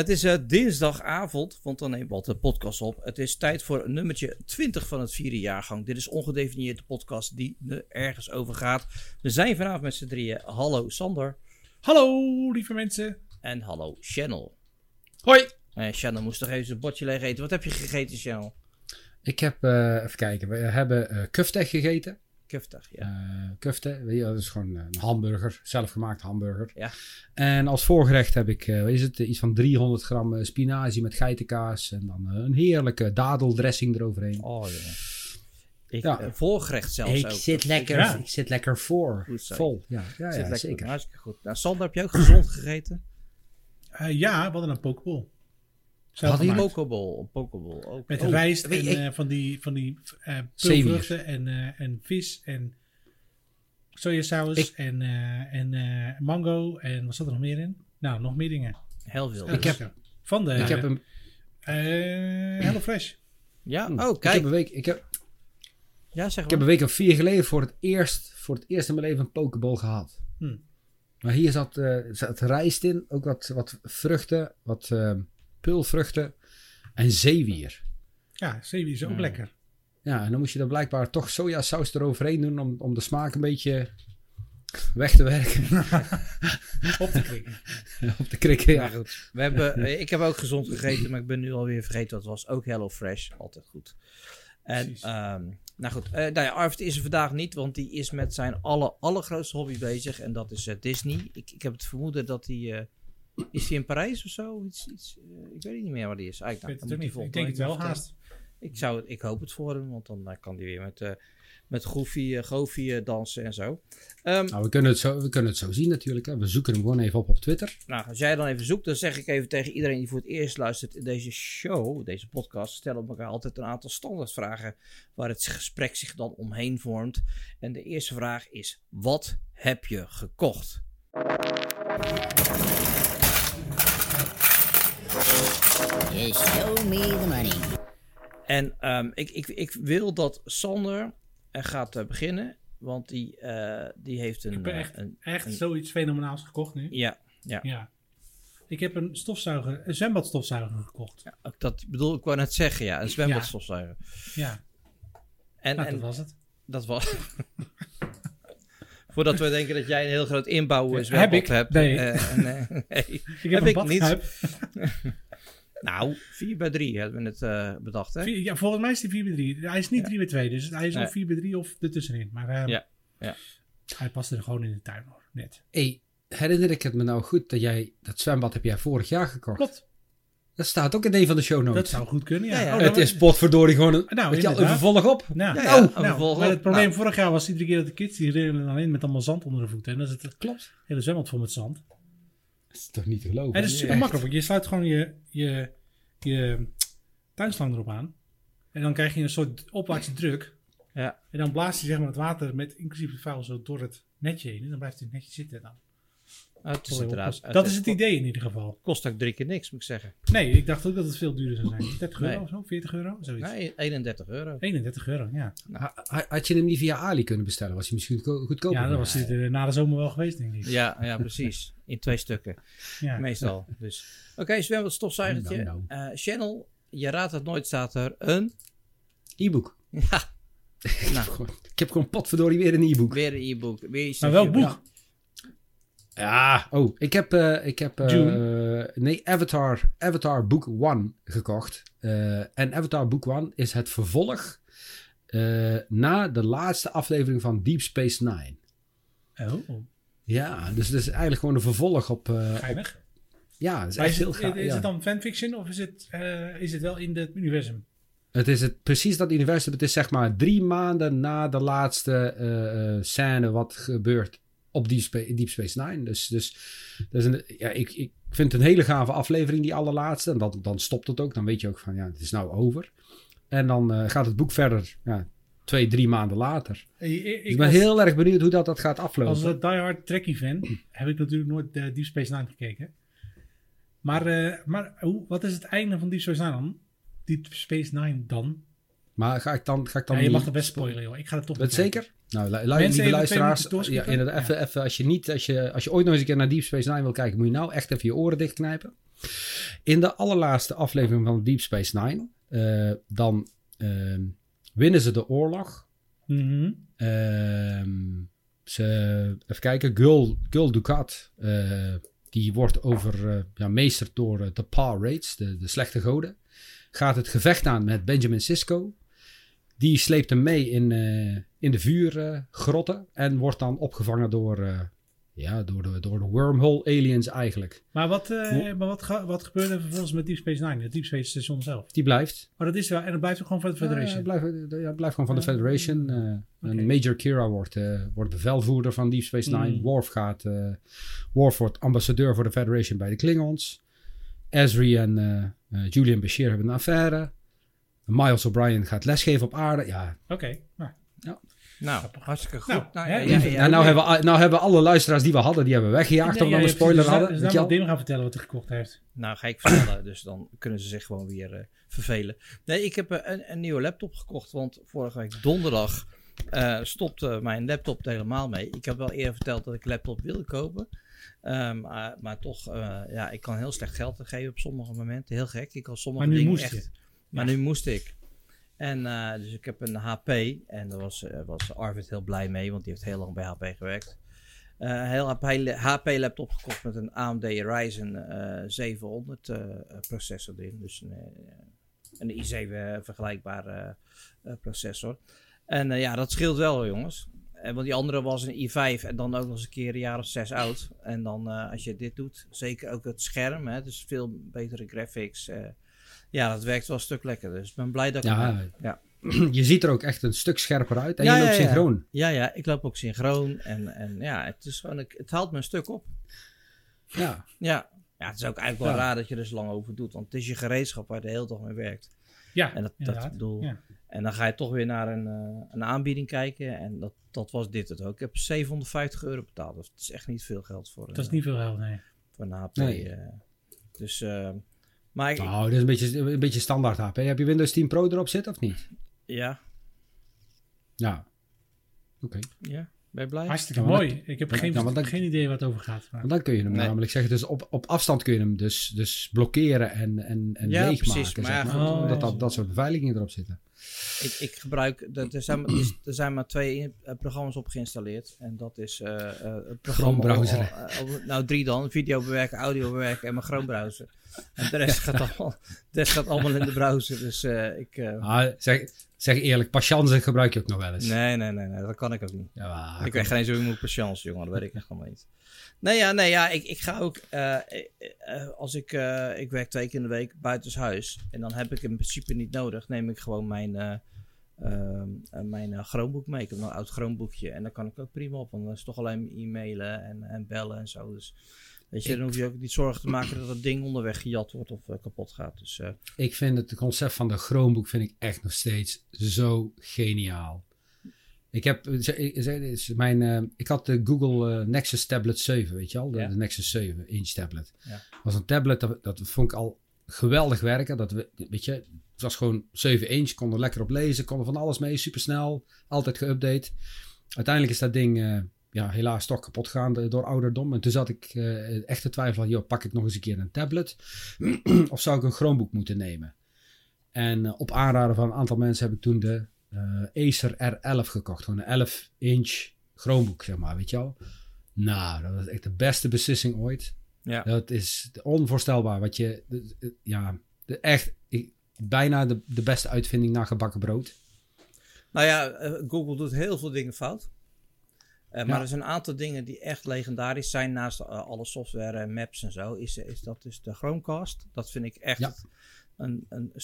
Het is eh, dinsdagavond, want dan neemt wat de podcast op. Het is tijd voor nummertje 20 van het vierde jaargang. Dit is ongedefinieerde podcast die er ergens over gaat. We zijn vanavond met z'n drieën. Hallo Sander Hallo, lieve mensen. en hallo Channel. Hoi! Eh Channel moest toch even zijn bordje leeg eten. Wat heb je gegeten, Channel? Ik heb, eh, even kijken, we hebben uh, kufte gegeten. Kuftig, ja. Eh kufte, weet je, dat is gewoon een hamburger, zelfgemaakt hamburger. Ja. En als voorgerecht heb ik, eh, wat is het, iets van 300 gram eh, spinazie met geitenkaas. En dan eh, een heerlijke dadeldressing eroverheen. Oh, jongen. Ik, Ja. eh, voorgerecht zelfs ik, ook. zit lekker, Ja. ik zit lekker voor, Goed vol. Ja, ja, Zit ja lekker. zeker. Hartstikke goed. Nou, Sander, heb je ook gezond gegeten? Eh, ja, we hadden een pokeball. Zelf Hadden jullie gemaakt. Pokeball, een pokeball. ook. Met Oh, rijst en ik- eh, van die, van die eh Zeewier. peulvruchten en, eh, en vis en sojasaus Ik- en, eh, en eh, mango en wat zat er nog meer in? Nou, nog meer dingen. Heel veel. Ik heb van de Ik heb een, eh, Hello Fresh. Ja, hm, oh ik kijk. heb een week, ik heb, Ja, zeg ik heb maar. een week of vier geleden voor het eerst, voor het eerst in mijn leven een pokeball gehad. Hm. Maar hier zat, eh, zat rijst in, ook wat, wat vruchten, wat eh, peulvruchten en zeewier. Ja, zeewier is ook lekker. Ja, en dan moest je er blijkbaar toch sojasaus eroverheen doen om, om de smaak een beetje weg te werken. Op te krikken. Op de krikken, Ja, ja. goed. We hebben, eh, ik heb ook gezond gegeten, maar ik ben nu alweer vergeten wat het was. Ook Hello Fresh, altijd goed. En, ehm, nou goed, eh nou ja, Arvid is er vandaag niet, want die is met zijn aller, allergrootste hobby bezig. En dat is eh, Disney. Ik, ik heb het vermoeden dat hij... eh, is hij in Parijs of zo? Iets, iets, eh, ik weet niet meer waar hij is. Eigenlijk, Ik nou, Ik denk het wel haast. Ik, zou, ik hoop het voor hem, want dan eh, kan hij weer met, eh met Goofy, Goofy dansen en zo. Ehm, Nou, we kunnen, het zo, we kunnen het zo zien natuurlijk. Hè. We zoeken hem gewoon even op op Twitter. Nou, als jij dan even zoekt, dan zeg ik even tegen iedereen die voor het eerst luistert in deze show, deze podcast, stellen we elkaar altijd een aantal standaardvragen waar het gesprek zich dan omheen vormt. En de eerste vraag is: wat heb je gekocht? Just show me the money. En ehm, ik, ik, ik wil dat Sander er gaat eh, beginnen, want die, eh, die heeft een. Ik eh, echt, een, echt een- zoiets fenomenaals gekocht nu. ja, ja. Ja. Ik heb een stofzuiger, een zwembadstofzuiger gekocht. ja, dat bedoel ik wou net zeggen, ja, een zwembadstofzuiger. Ja, En, nou, en dat was het. Dat was. Voordat we denken dat jij een heel groot inbouw Ja, zwembad heb ik? hebt. Nee. Eh, eh, nee. Ik heb heb, ik niet. Nou, 4 bij 3 hebben we het eh, bedacht, hè? Vier- Ja, volgens mij is die 4 bij 3. Hij is niet Ja. 3 bij 2, dus hij is Nee. of 4 bij 3 of ertussenin. Maar ehm, Ja, ja. hij paste er gewoon in de tuin hoor, net. Hey, herinner ik het me nou goed dat jij dat zwembad heb jij vorig jaar gekocht? Klopt, Dat staat ook in een van de show dat notes. zou goed kunnen. Ja. Ja, ja. Oh, het is potverdorie gewoon een, Nou, weet je een inderdaad. vervolg op. Nou, Ja, nou, ja, nou, maar ook. het probleem Nou. vorig jaar was iedere keer dat de kids die rennen dan in met allemaal zand onder de voeten. En dan is het Klopt. hele zwembad vol met zand. Dat is toch niet te geloven? En dat is super Echt. makkelijk. Je sluit gewoon je, je, je tuinslang erop aan. En dan krijg je een soort opwaartse druk. Ja. En dan blaast je zeg maar, het water met inclusief het vuil zo door het netje heen. En dan blijft het netje zitten. Dan. Oh, het is inderdaad. dat is het idee in ieder geval. Kost ook drie keer niks, moet ik zeggen. Nee, ik dacht ook dat het veel duurder zou zijn. 30 euro Nee. of zo? 40 euro? Zoiets. Nee, 31 euro. 31 euro, ja. Ha- Had je hem niet via Ali kunnen bestellen? Was hij misschien goedko- goedkoper? Ja, dat was het eh, na de zomer wel geweest, denk ik. Ja, ja, precies. In twee stukken, Ja. meestal. Dus. Oké, zwembad stofzuigertje. Nou, nou. Eh, Channel, je raadt het nooit, staat er een... E-book. Ja, nou, Ik heb gewoon potverdorie weer een e-book. weer een e-book. Maar welk boek? Ja, oh, ik heb, eh, ik heb eh, nee, Avatar, Avatar Book 1 gekocht. Eh, en Avatar Book 1 is het vervolg na de laatste aflevering van Deep Space Nine. Oh, Ja, dus het is eigenlijk gewoon een vervolg op... geinig. ja, het is is, heel het, is ja. het dan fanfiction of is het, is het wel in het universum? Het is het, precies dat universum. Het is zeg maar drie maanden na de laatste scène wat gebeurt op Deep, Spa- Deep Space Nine. Dus, dus dat een, ja, ik, ik vind het een hele gave aflevering, die allerlaatste. En dan, dan stopt het ook. Dan weet je ook van, ja, het is nou over. En dan eh, gaat het boek verder, ja, twee, drie maanden later. Ik, ik, Dus ik ben als, heel erg benieuwd hoe dat, dat gaat aflopen. als een diehard Trekkie fan heb ik natuurlijk nooit uh, Deep Space Nine gekeken. Maar, eh, maar hoe, wat is het einde van Deep Space Nine dan? Deep Space Nine dan? Maar ga ik dan, ga ik dan Ja, je die- mag het best spoilen, joh. Ik ga het toch Dat kijken. zeker? Nou, lieve luisteraars, ja, inderdaad, even, even, als, je niet, als, je, als je ooit nog eens een keer naar Deep Space Nine wil kijken, moet je nou echt even je oren dichtknijpen. In de allerlaatste aflevering van Deep Space Nine, eh, dan ehm, winnen ze de oorlog. Mhm. Ehm, ze, even kijken, Gul, Gul Dukat, eh, die wordt over, eh, ja, meesterd door de Paw Raids, de, de slechte goden. Gaat het gevecht aan met Benjamin Sisko. Die sleept hem mee in, in de vuurgrotten en wordt dan opgevangen door, eh, ja, door, de, door de wormhole aliens eigenlijk. Maar, wat, eh, maar wat, ga- wat gebeurde er vervolgens met Deep Space Nine, het Deep Space Station zelf? Die blijft. Maar dat is wel, en dat blijft ook gewoon van de Federation. Ja, blijft, ja, blijft gewoon van de Federation. Eh, en Major Kira wordt, eh, wordt bevelvoerder van Deep Space Nine. Mm. Worf, gaat, eh, Worf wordt ambassadeur voor de Federation bij de Klingons. Ezri en eh, eh, Julian Bashir hebben een affaire. Miles O'Brien gaat lesgeven op aarde. Ja, Oké, nou, Nou, hartstikke goed. Nou, Nou, ja, ja, ja, ja, en nou hebben, we- nou hebben alle luisteraars die we hadden, die hebben we weggejaagd. Nee, Of we ja, een spoiler hadden. Dus dan moet wel. Dim gaan vertellen wat hij gekocht heeft. Nou, ga ik vertellen, dus dan kunnen ze zich gewoon weer eh, vervelen. Nee, ik heb eh, een, een nieuwe laptop gekocht, want vorige week donderdag eh, stopte mijn laptop er helemaal mee. Ik heb wel eerder verteld dat ik een laptop wilde kopen. Ehm, maar, maar toch, eh, ja, ik kan heel slecht geld geven op sommige momenten. Heel gek. Ik kan sommige Maar nu dingen moest echt... je. Maar Ja. nu moest ik. En eh, dus ik heb een HP en daar was, eh, was Arvid heel blij mee, want die heeft heel lang bij HP gewerkt. Eh, een heel HP, HP laptop gekocht met een AMD Ryzen eh 700 eh, processor erin. Dus een, eh, een i7 vergelijkbare eh, processor. En eh, ja, dat scheelt wel jongens. Eh, want die andere was een i5 en dan ook nog eens een keer een jaar of zes oud. En dan eh, als je dit doet, zeker ook het scherm, hè, dus veel betere graphics. eh, ja, dat werkt wel een stuk lekkerder. Dus ik ben blij dat ik Ja. ja. Je ziet er ook echt een stuk scherper uit. En Ja, je loopt ja, synchroon. Ja, ja, ik loop ook synchroon. En, en ja, het, is gewoon, ik- het haalt me een stuk op. Ja. Ja. ja, het is ook eigenlijk wel raar dat je er zo lang over doet. Want het is je gereedschap waar je de hele dag mee werkt. Ja, En dat, dat bedoel. En dan ga je toch weer naar een, eh, een aanbieding kijken. En dat, dat was dit het ook. Ik heb 750 euro betaald. Dus het is echt niet veel geld voor, Dat is niet veel geld, nee. voor een HP. Nee. eh. dus, eh, maar ik, Nou, dat is een beetje, een beetje standaard HP. Heb je Windows 10 Pro erop zitten of niet? ja, Ja. Oké. ja, ben je blij? Hartstikke maar mooi. Ik heb geen, dan- geen idee waar het over gaat. Maar. Dan kun je hem Nee. namelijk zeggen, dus op, op afstand kun je hem dus, dus blokkeren en, en, en Ja, leegmaken. precies, maar zeg maar. Omdat oh. dat, dat soort beveiligingen erop zitten. Ik, ik gebruik, er zijn, maar- er zijn maar twee eh, programma's op geïnstalleerd. En dat is het programma. Chrome browser. nou, drie dan. Video bewerken, audio bewerken en mijn Chrome browser. En de rest, gaat, allemaal, de rest gaat allemaal in de browser. Dus ik... Ah, zeg, zeg eerlijk, patience gebruik je ook nog wel eens. nee, nee, nee, nee, dat kan ik ook niet. Ja, maar- ik weet geen zo iemand patience, jongen. Dat weet ik echt helemaal niet. Nee, ja, nee, ja, ik, ik ga ook... eh, eh, eh, als ik... ik werk twee keer in de week buitenshuis. En dan heb ik in principe niet nodig. Neem ik gewoon mijn... eh, mijn Chromebook mee. Ik heb een oud Chromeboekje. En daar kan ik ook prima op. Want dan is het toch alleen e-mailen en, en bellen en zo. Dus weet je, dan hoef je ook niet zorgen te maken dat het ding onderweg gejat wordt of kapot gaat. Dus Ik vind het concept van de Chromebook vind ik echt nog steeds zo geniaal. Ik heb, ze- mijn, eh, ik had de Google eh, Nexus Tablet 7, weet je al? De, Ja. de Nexus 7 inch tablet. Ja. was een tablet, dat, dat vond ik al geweldig werken. Dat, we- weet je, het was gewoon 7 inch, kon er lekker op lezen, kon er van alles mee, supersnel, altijd geüpdate. Uiteindelijk is dat ding eh, ja, helaas toch kapot gegaan door- ouderdom. En toen zat ik eh, echt te twijfelen, joh, pak ik nog eens een keer een tablet? of zou ik een Chromebook moeten nemen? En eh, op aanraden van een aantal mensen heb ik toen de eh, Acer R11 gekocht. Gewoon een 11 inch Chromebook, zeg maar, weet je wel. Nou, dat was echt de beste beslissing ooit. ja. Dat is onvoorstelbaar. Wat je, ja, de, echt, ik, bijna de, de beste uitvinding na gebakken brood. Nou ja, eh, Google doet heel veel dingen fout. Eh, maar er zijn een aantal dingen die echt legendarisch zijn naast alle software en maps en zo. Is, is dat dus de Chromecast. Dat vind ik echt Ja. een, een, een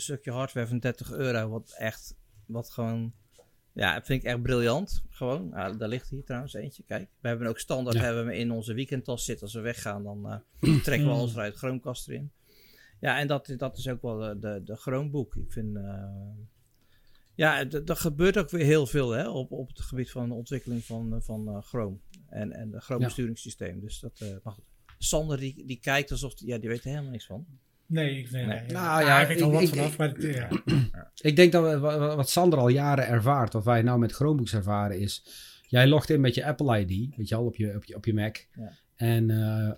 stukje hardware van 30 euro. Wat echt, wat gewoon, ja, vind ik echt briljant. Gewoon, nou, daar ligt hier trouwens eentje. Kijk, we hebben ook standaard Ja. hebben we in onze weekendtas zitten. Als we weggaan, dan eh, trekken we alles eruit. Chromecast erin. Ja, en dat, dat is ook wel de, de, de Chromebook. Ik vind... eh, ja, er gebeurt ook weer heel veel hè, op, op het gebied van de ontwikkeling van, eh, van eh, Chrome. En, en het Chrome Ja. besturingssysteem. Dus dat, goed. Sander die, die kijkt alsof, die, ja, die weet er helemaal niks van. Nee, ik, nee, Nee. nee. Nou ja, ja, ik weet ik- wel wat ik- vanaf, maar het, ja. Ik denk dat we, wa- wa- wat Sander al jaren ervaart, wat wij nou met Chromebooks ervaren, is... Jij logt in met je Apple ID, weet je al, op je, op je, op je Mac. Ja. En eh,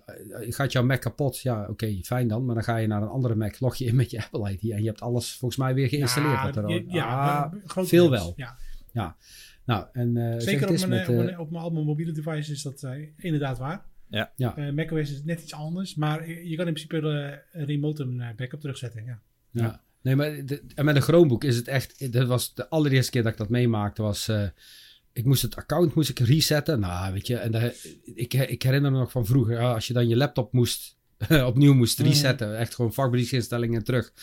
gaat jouw Mac kapot? Ja, oké, fijn dan. Maar dan ga je naar een andere Mac, log je in met je Apple ID. En je hebt alles volgens mij weer geïnstalleerd. Ja, wat er al- je- ja, Ah, veel wel. Ja. nou, en, eh, Zeker het op mijn, met, op, eh, mijn, op mijn, al mijn mobiele devices is dat eh, inderdaad waar. Ja. Ja. Eh, macOS is net iets anders, maar je kan in principe eh, remote een eh, backup terugzetten. Ja. Ja. Nee, maar de- en met een Chromebook is het echt... Dat was de allereerste keer dat ik dat meemaakte, was... eh, ik moest het account moest ik resetten. Nou, weet je, en de, ik, ik herinner me nog van vroeger, ja, als je dan je laptop moest, opnieuw moest Mhm. resetten, echt gewoon vakbedrijfsinstellingen terug.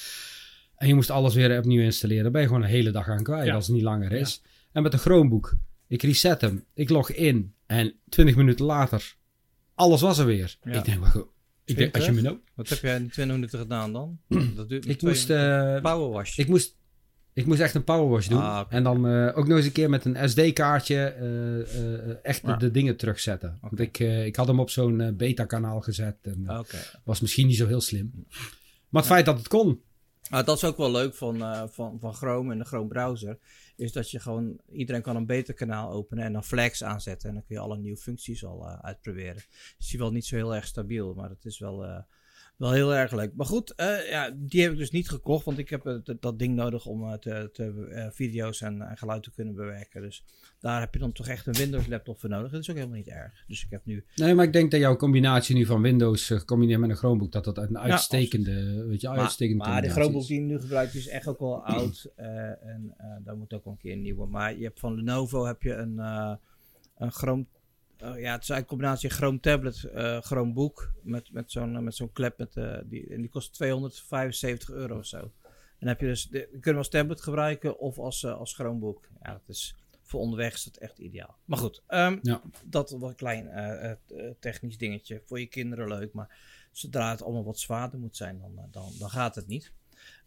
En je moest alles weer opnieuw installeren. Dan ben je gewoon een hele dag aan kwijt Ja. als het niet langer is. En met een Chromebook, ik reset hem, ik log in en 20 minuten later, alles was er weer. Ja. Ik denk, wacht, ik denk, als je me nou... Wat heb jij in 20 minuten gedaan dan? Dat duurt Ik moest, eh, Powerwash. ik moest, ik moest echt een powerwash doen. Ah. En dan eh, ook nog eens een keer met een SD-kaartje eh, echt Ja. de dingen terugzetten. Want ik, ik had hem op zo'n beta-kanaal gezet. En Oké. was misschien niet zo heel slim. Maar het feit dat het kon. Ah, dat is ook wel leuk van, van, van Chrome en de Chrome browser. Is dat je gewoon, iedereen kan een beta kanaal openen en dan flags aanzetten. En dan kun je alle nieuwe functies al eh, uitproberen. Is die wel niet zo heel erg stabiel, maar het is wel, eh, wel heel erg leuk. Maar goed, eh, ja, die heb ik dus niet gekocht, want ik heb eh, dat- ding nodig om eh, te, te, video's en, geluid te kunnen bewerken. Dus daar heb je dan toch echt een Windows laptop voor nodig. Dat is ook helemaal niet erg. Dus ik heb nu Nee, maar ik denk dat jouw combinatie nu van Windows gecombineerd met een Chromebook, dat dat een uitstekende, weet je, Maar, uitstekende maar de Chromebook is. die je nu gebruikt is echt ook wel oud. en daar moet ook wel een keer een nieuwe. Maar je hebt van Lenovo heb je een, een Chrome... eh, ja, het is eigenlijk een combinatie Chrome tablet, eh Chromebook. Met, met zo'n met zo'n klep. Met, eh, die, en die kost 275 euro of zo. En dan heb je dus... De, je kunt hem als tablet gebruiken of als, eh, als Chromebook. Ja, dat is... Voor onderweg is dat echt ideaal. Maar goed, ehm, Ja. dat was een klein eh, eh, technisch dingetje. Voor je kinderen leuk, maar zodra het allemaal wat zwaarder moet zijn, dan, eh, dan, dan gaat het niet.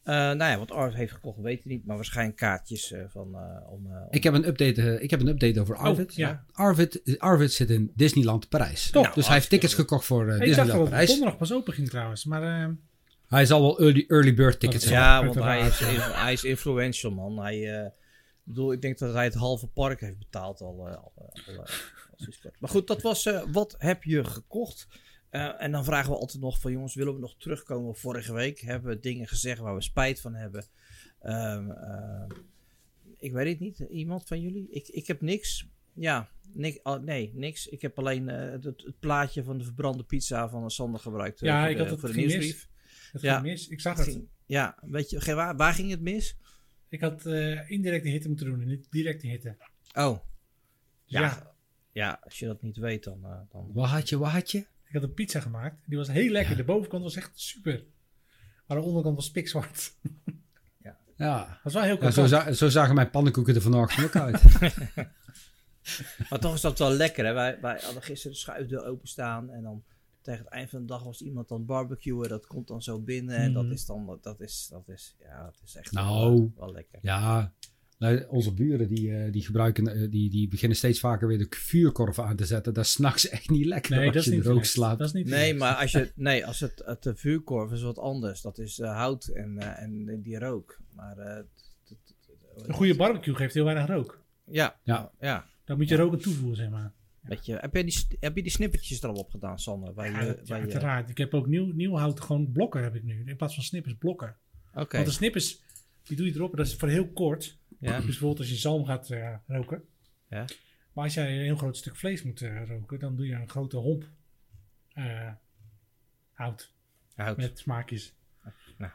Eh, nou ja, wat Arvid heeft gekocht, weet je niet. Maar waarschijnlijk kaartjes eh, van, eh, om, eh, om- Ik heb een update, ik heb een update over Arvid. Oh, ja. Arvid, Arvid zit in Disneyland Parijs. Top. Dus hij heeft tickets gekocht voor eh, ik dacht dat Disneyland het Parijs. donderdag pas open ging trouwens, maar Hij zal wel early, early bird tickets Ja, hebben. Ja, want hij is, hij is influential, man. Hij, eh, ik bedoel, ik denk dat hij het halve park heeft betaald al. al, al, maar goed, dat was eh, wat heb je gekocht? Eh, en dan vragen we altijd nog van jongens, willen we nog terugkomen op vorige week? Hebben we dingen gezegd waar we spijt van hebben? Ehm, eh, ik weet het niet. Iemand van jullie? Ik, ik heb niks. Ja, niks, oh, nee, niks. Ik heb alleen eh, het, het plaatje van de verbrande pizza van Sander gebruikt. Ja, voor ik de, had het voor de ging mis. nieuwsbrief. het Ja. ging mis. Ik zag Het ging- ja, weet je, ge- waar, waar ging het mis? Ik had eh indirecte hitte moeten doen en niet directe hitte. Oh, ja. Ja. ja. als je dat niet weet, dan... eh, dan... Wat had je, wat had je? Ik had een pizza gemaakt. Die was heel lekker. De bovenkant was echt super. Maar de onderkant was pikzwart. Ja. Dat was wel heel Ja, zo, za- zo zagen mijn pannenkoeken er vanochtend ook uit. Maar toch is dat wel lekker, hè? Wij, wij hadden gisteren de schuifdeur openstaan en dan tegen het eind van de dag was iemand aan het barbecuen. Dat komt dan zo binnen en dat Mhm. is dan... Dat is, dat is, ja, dat is echt Nou. wel, wel lekker. ja, nou, onze buren die, eh, die gebruiken, eh, die, die beginnen steeds vaker weer de vuurkorf aan te zetten. Dat is s'nachts echt niet lekker nee, als dat is je niet er ook slaapt. Dat is niet Nee, maar als je, nee, als het, het de vuurkorf is wat anders. Dat is eh, hout en, eh, en die rook. Maar eh, t- t- t- Een goede barbecue geeft heel weinig rook. Ja, Ja. ja. Dan moet je rook aan toevoegen, zeg maar. Weet je, heb, je die, heb je die snippertjes er al op gedaan, Sander? Ja, je, dat- ja, waar je- uiteraard. Ik heb ook nieuw, nieuw hout, gewoon blokken heb ik nu. In plaats van snippers, blokken. Oké, Want de snippers, die doe je erop dat is voor heel kort. Ja. Dus bijvoorbeeld als je zalm gaat eh, roken. Ja. Maar als jij een heel groot stuk vlees moet eh, roken, dan doe je een grote homp eh, hout Hout. met smaakjes. Nou.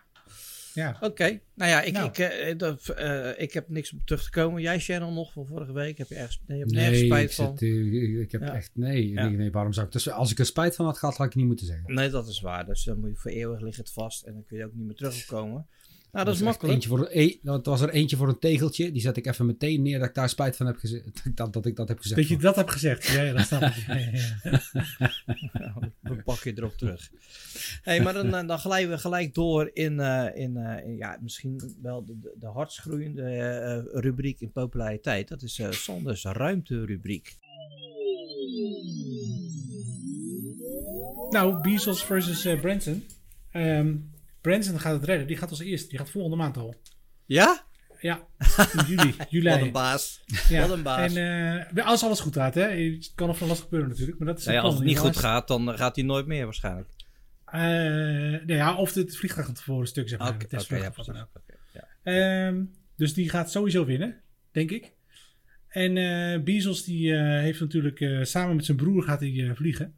Ja. Oké, nou ja, ik, Nou. Ik, eh, dat, eh, ik heb niks om terug te komen. Jij, Shannon, nog van vorige week? Heb je ergens, nee, je hebt nergens Nee, spijt van? zit, eh, ik heb Ja. echt... Nee, Ja. nee, nee, waarom zou ik... Dus als ik er spijt van had gehad, had ik het niet moeten zeggen. Nee, dat is waar. Dus dan moet je voor eeuwig ligt het vast en dan kun je ook niet meer terugkomen. Nou, dat is makkelijk. Eentje voor, een, e- dat was er eentje voor een tegeltje. Die zet ik even meteen neer dat ik daar spijt van heb gezegd. Dat, dat ik dat heb gezegd. Dat je dat hebt gezegd. Ja, ja dat snap ik. Ja, pak je erop terug. hey, maar dan, eh, dan glijden we gelijk door in, eh, in, eh, in, ja, misschien wel de, de, de hardst groeiende eh, rubriek in populariteit. Dat is eh Sanders ruimterubriek. Nou, Bezos versus Branson. Ehm, Branson gaat het redden. Die gaat als eerste. Die gaat volgende maand al. Ja? Ja, in juli. juli. Wat een baas. Ja. Wat een baas. En eh, als alles goed gaat, hè. Het kan nog van lastig gebeuren natuurlijk. Maar dat is Nou ja, als het niet goed gaat, dan gaat hij nooit meer waarschijnlijk. Eh, nou ja, of het vliegtuig gaat tevoren stuk, zeg maar. Oké, testvlucht ja, precies. Ehm, dus die gaat sowieso winnen, denk ik. En eh Bezos die heeft natuurlijk samen met zijn broer gaat hij vliegen.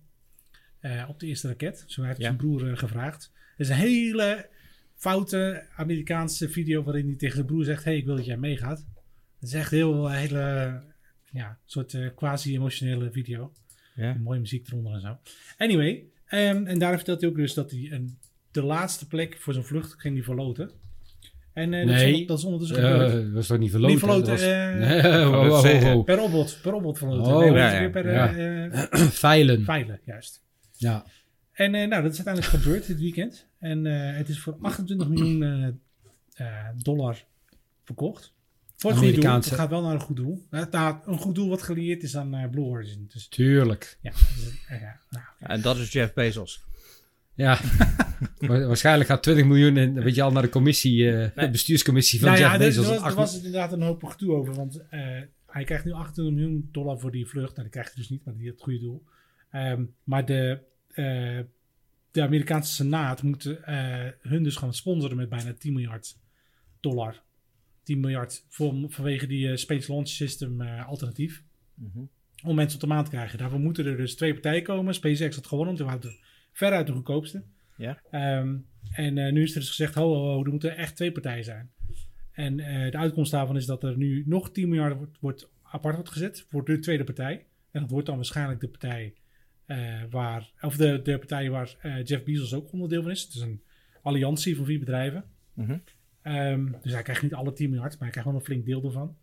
Op de eerste raket. Zo heeft zijn broer gevraagd. Is een hele foute Amerikaanse video waarin hij tegen zijn broer zegt: hey, ik wil dat jij meegaat. Het is echt heel een hele ja, soort eh, quasi-emotionele video. Ja. Mooie muziek eronder en zo. Anyway, ehm, en daar vertelt hij ook dus dat hij een, de laatste plek voor zijn vlucht ging die verloten. En eh, dat, is, Nee. onder- dat is ondertussen gebeurd. Eh, was toch niet verloten? Niet verloten, Dat was- eh, Nee, wow, wow, wow, zeggen. wow. Per opbod, per opbod verloten. Oh, nee, ja, ja, ja. per Ja. eh, eh, Veilen. veilen, juist. Ja. En eh, nou, dat is uiteindelijk gebeurd dit weekend. En eh, het is voor 28 miljoen eh, eh, dollar verkocht. Voor het goede doel. Het gaat wel naar een goed doel. Nou, een goed doel wat gelieerd is aan eh, Blue Origin. Dus Tuurlijk. ja, dus, ja nou, En dat is Jeff Bezos. Ja. Wa- Waarschijnlijk gaat 20 miljoen in, weet je al, naar de commissie, eh, de bestuurscommissie van nou Jeff ja, Bezos. er was, er was inderdaad een hoop gedoe over. Want eh, hij krijgt nu 28 miljoen dollar voor die vlucht. Nou, dat krijgt hij dus niet, maar die had het goede doel. Ehm, maar de, eh, de Amerikaanse Senaat moet eh, hun dus gaan sponsoren met bijna 10 miljard dollar. 10 miljard voor, vanwege die eh, Space Launch System alternatief. Mhm. Om mensen op de maan te krijgen. Daarvoor moeten er dus twee partijen komen. SpaceX had gewonnen, want die waren veruit de goedkoopste. Ja. Ehm, en nu is er dus gezegd, ho, ho, ho, er moeten echt twee partijen zijn. En de uitkomst daarvan is dat er nu nog 10 miljard wordt, wordt apart wordt gezet voor de tweede partij. En dat wordt dan waarschijnlijk de partij eh, waar, of de, de partij waar eh, Jeff Bezos ook onderdeel van is. Het is een alliantie van vier bedrijven. Mhm. Ehm, dus hij krijgt niet alle 10 miljard, maar hij krijgt wel een flink deel ervan.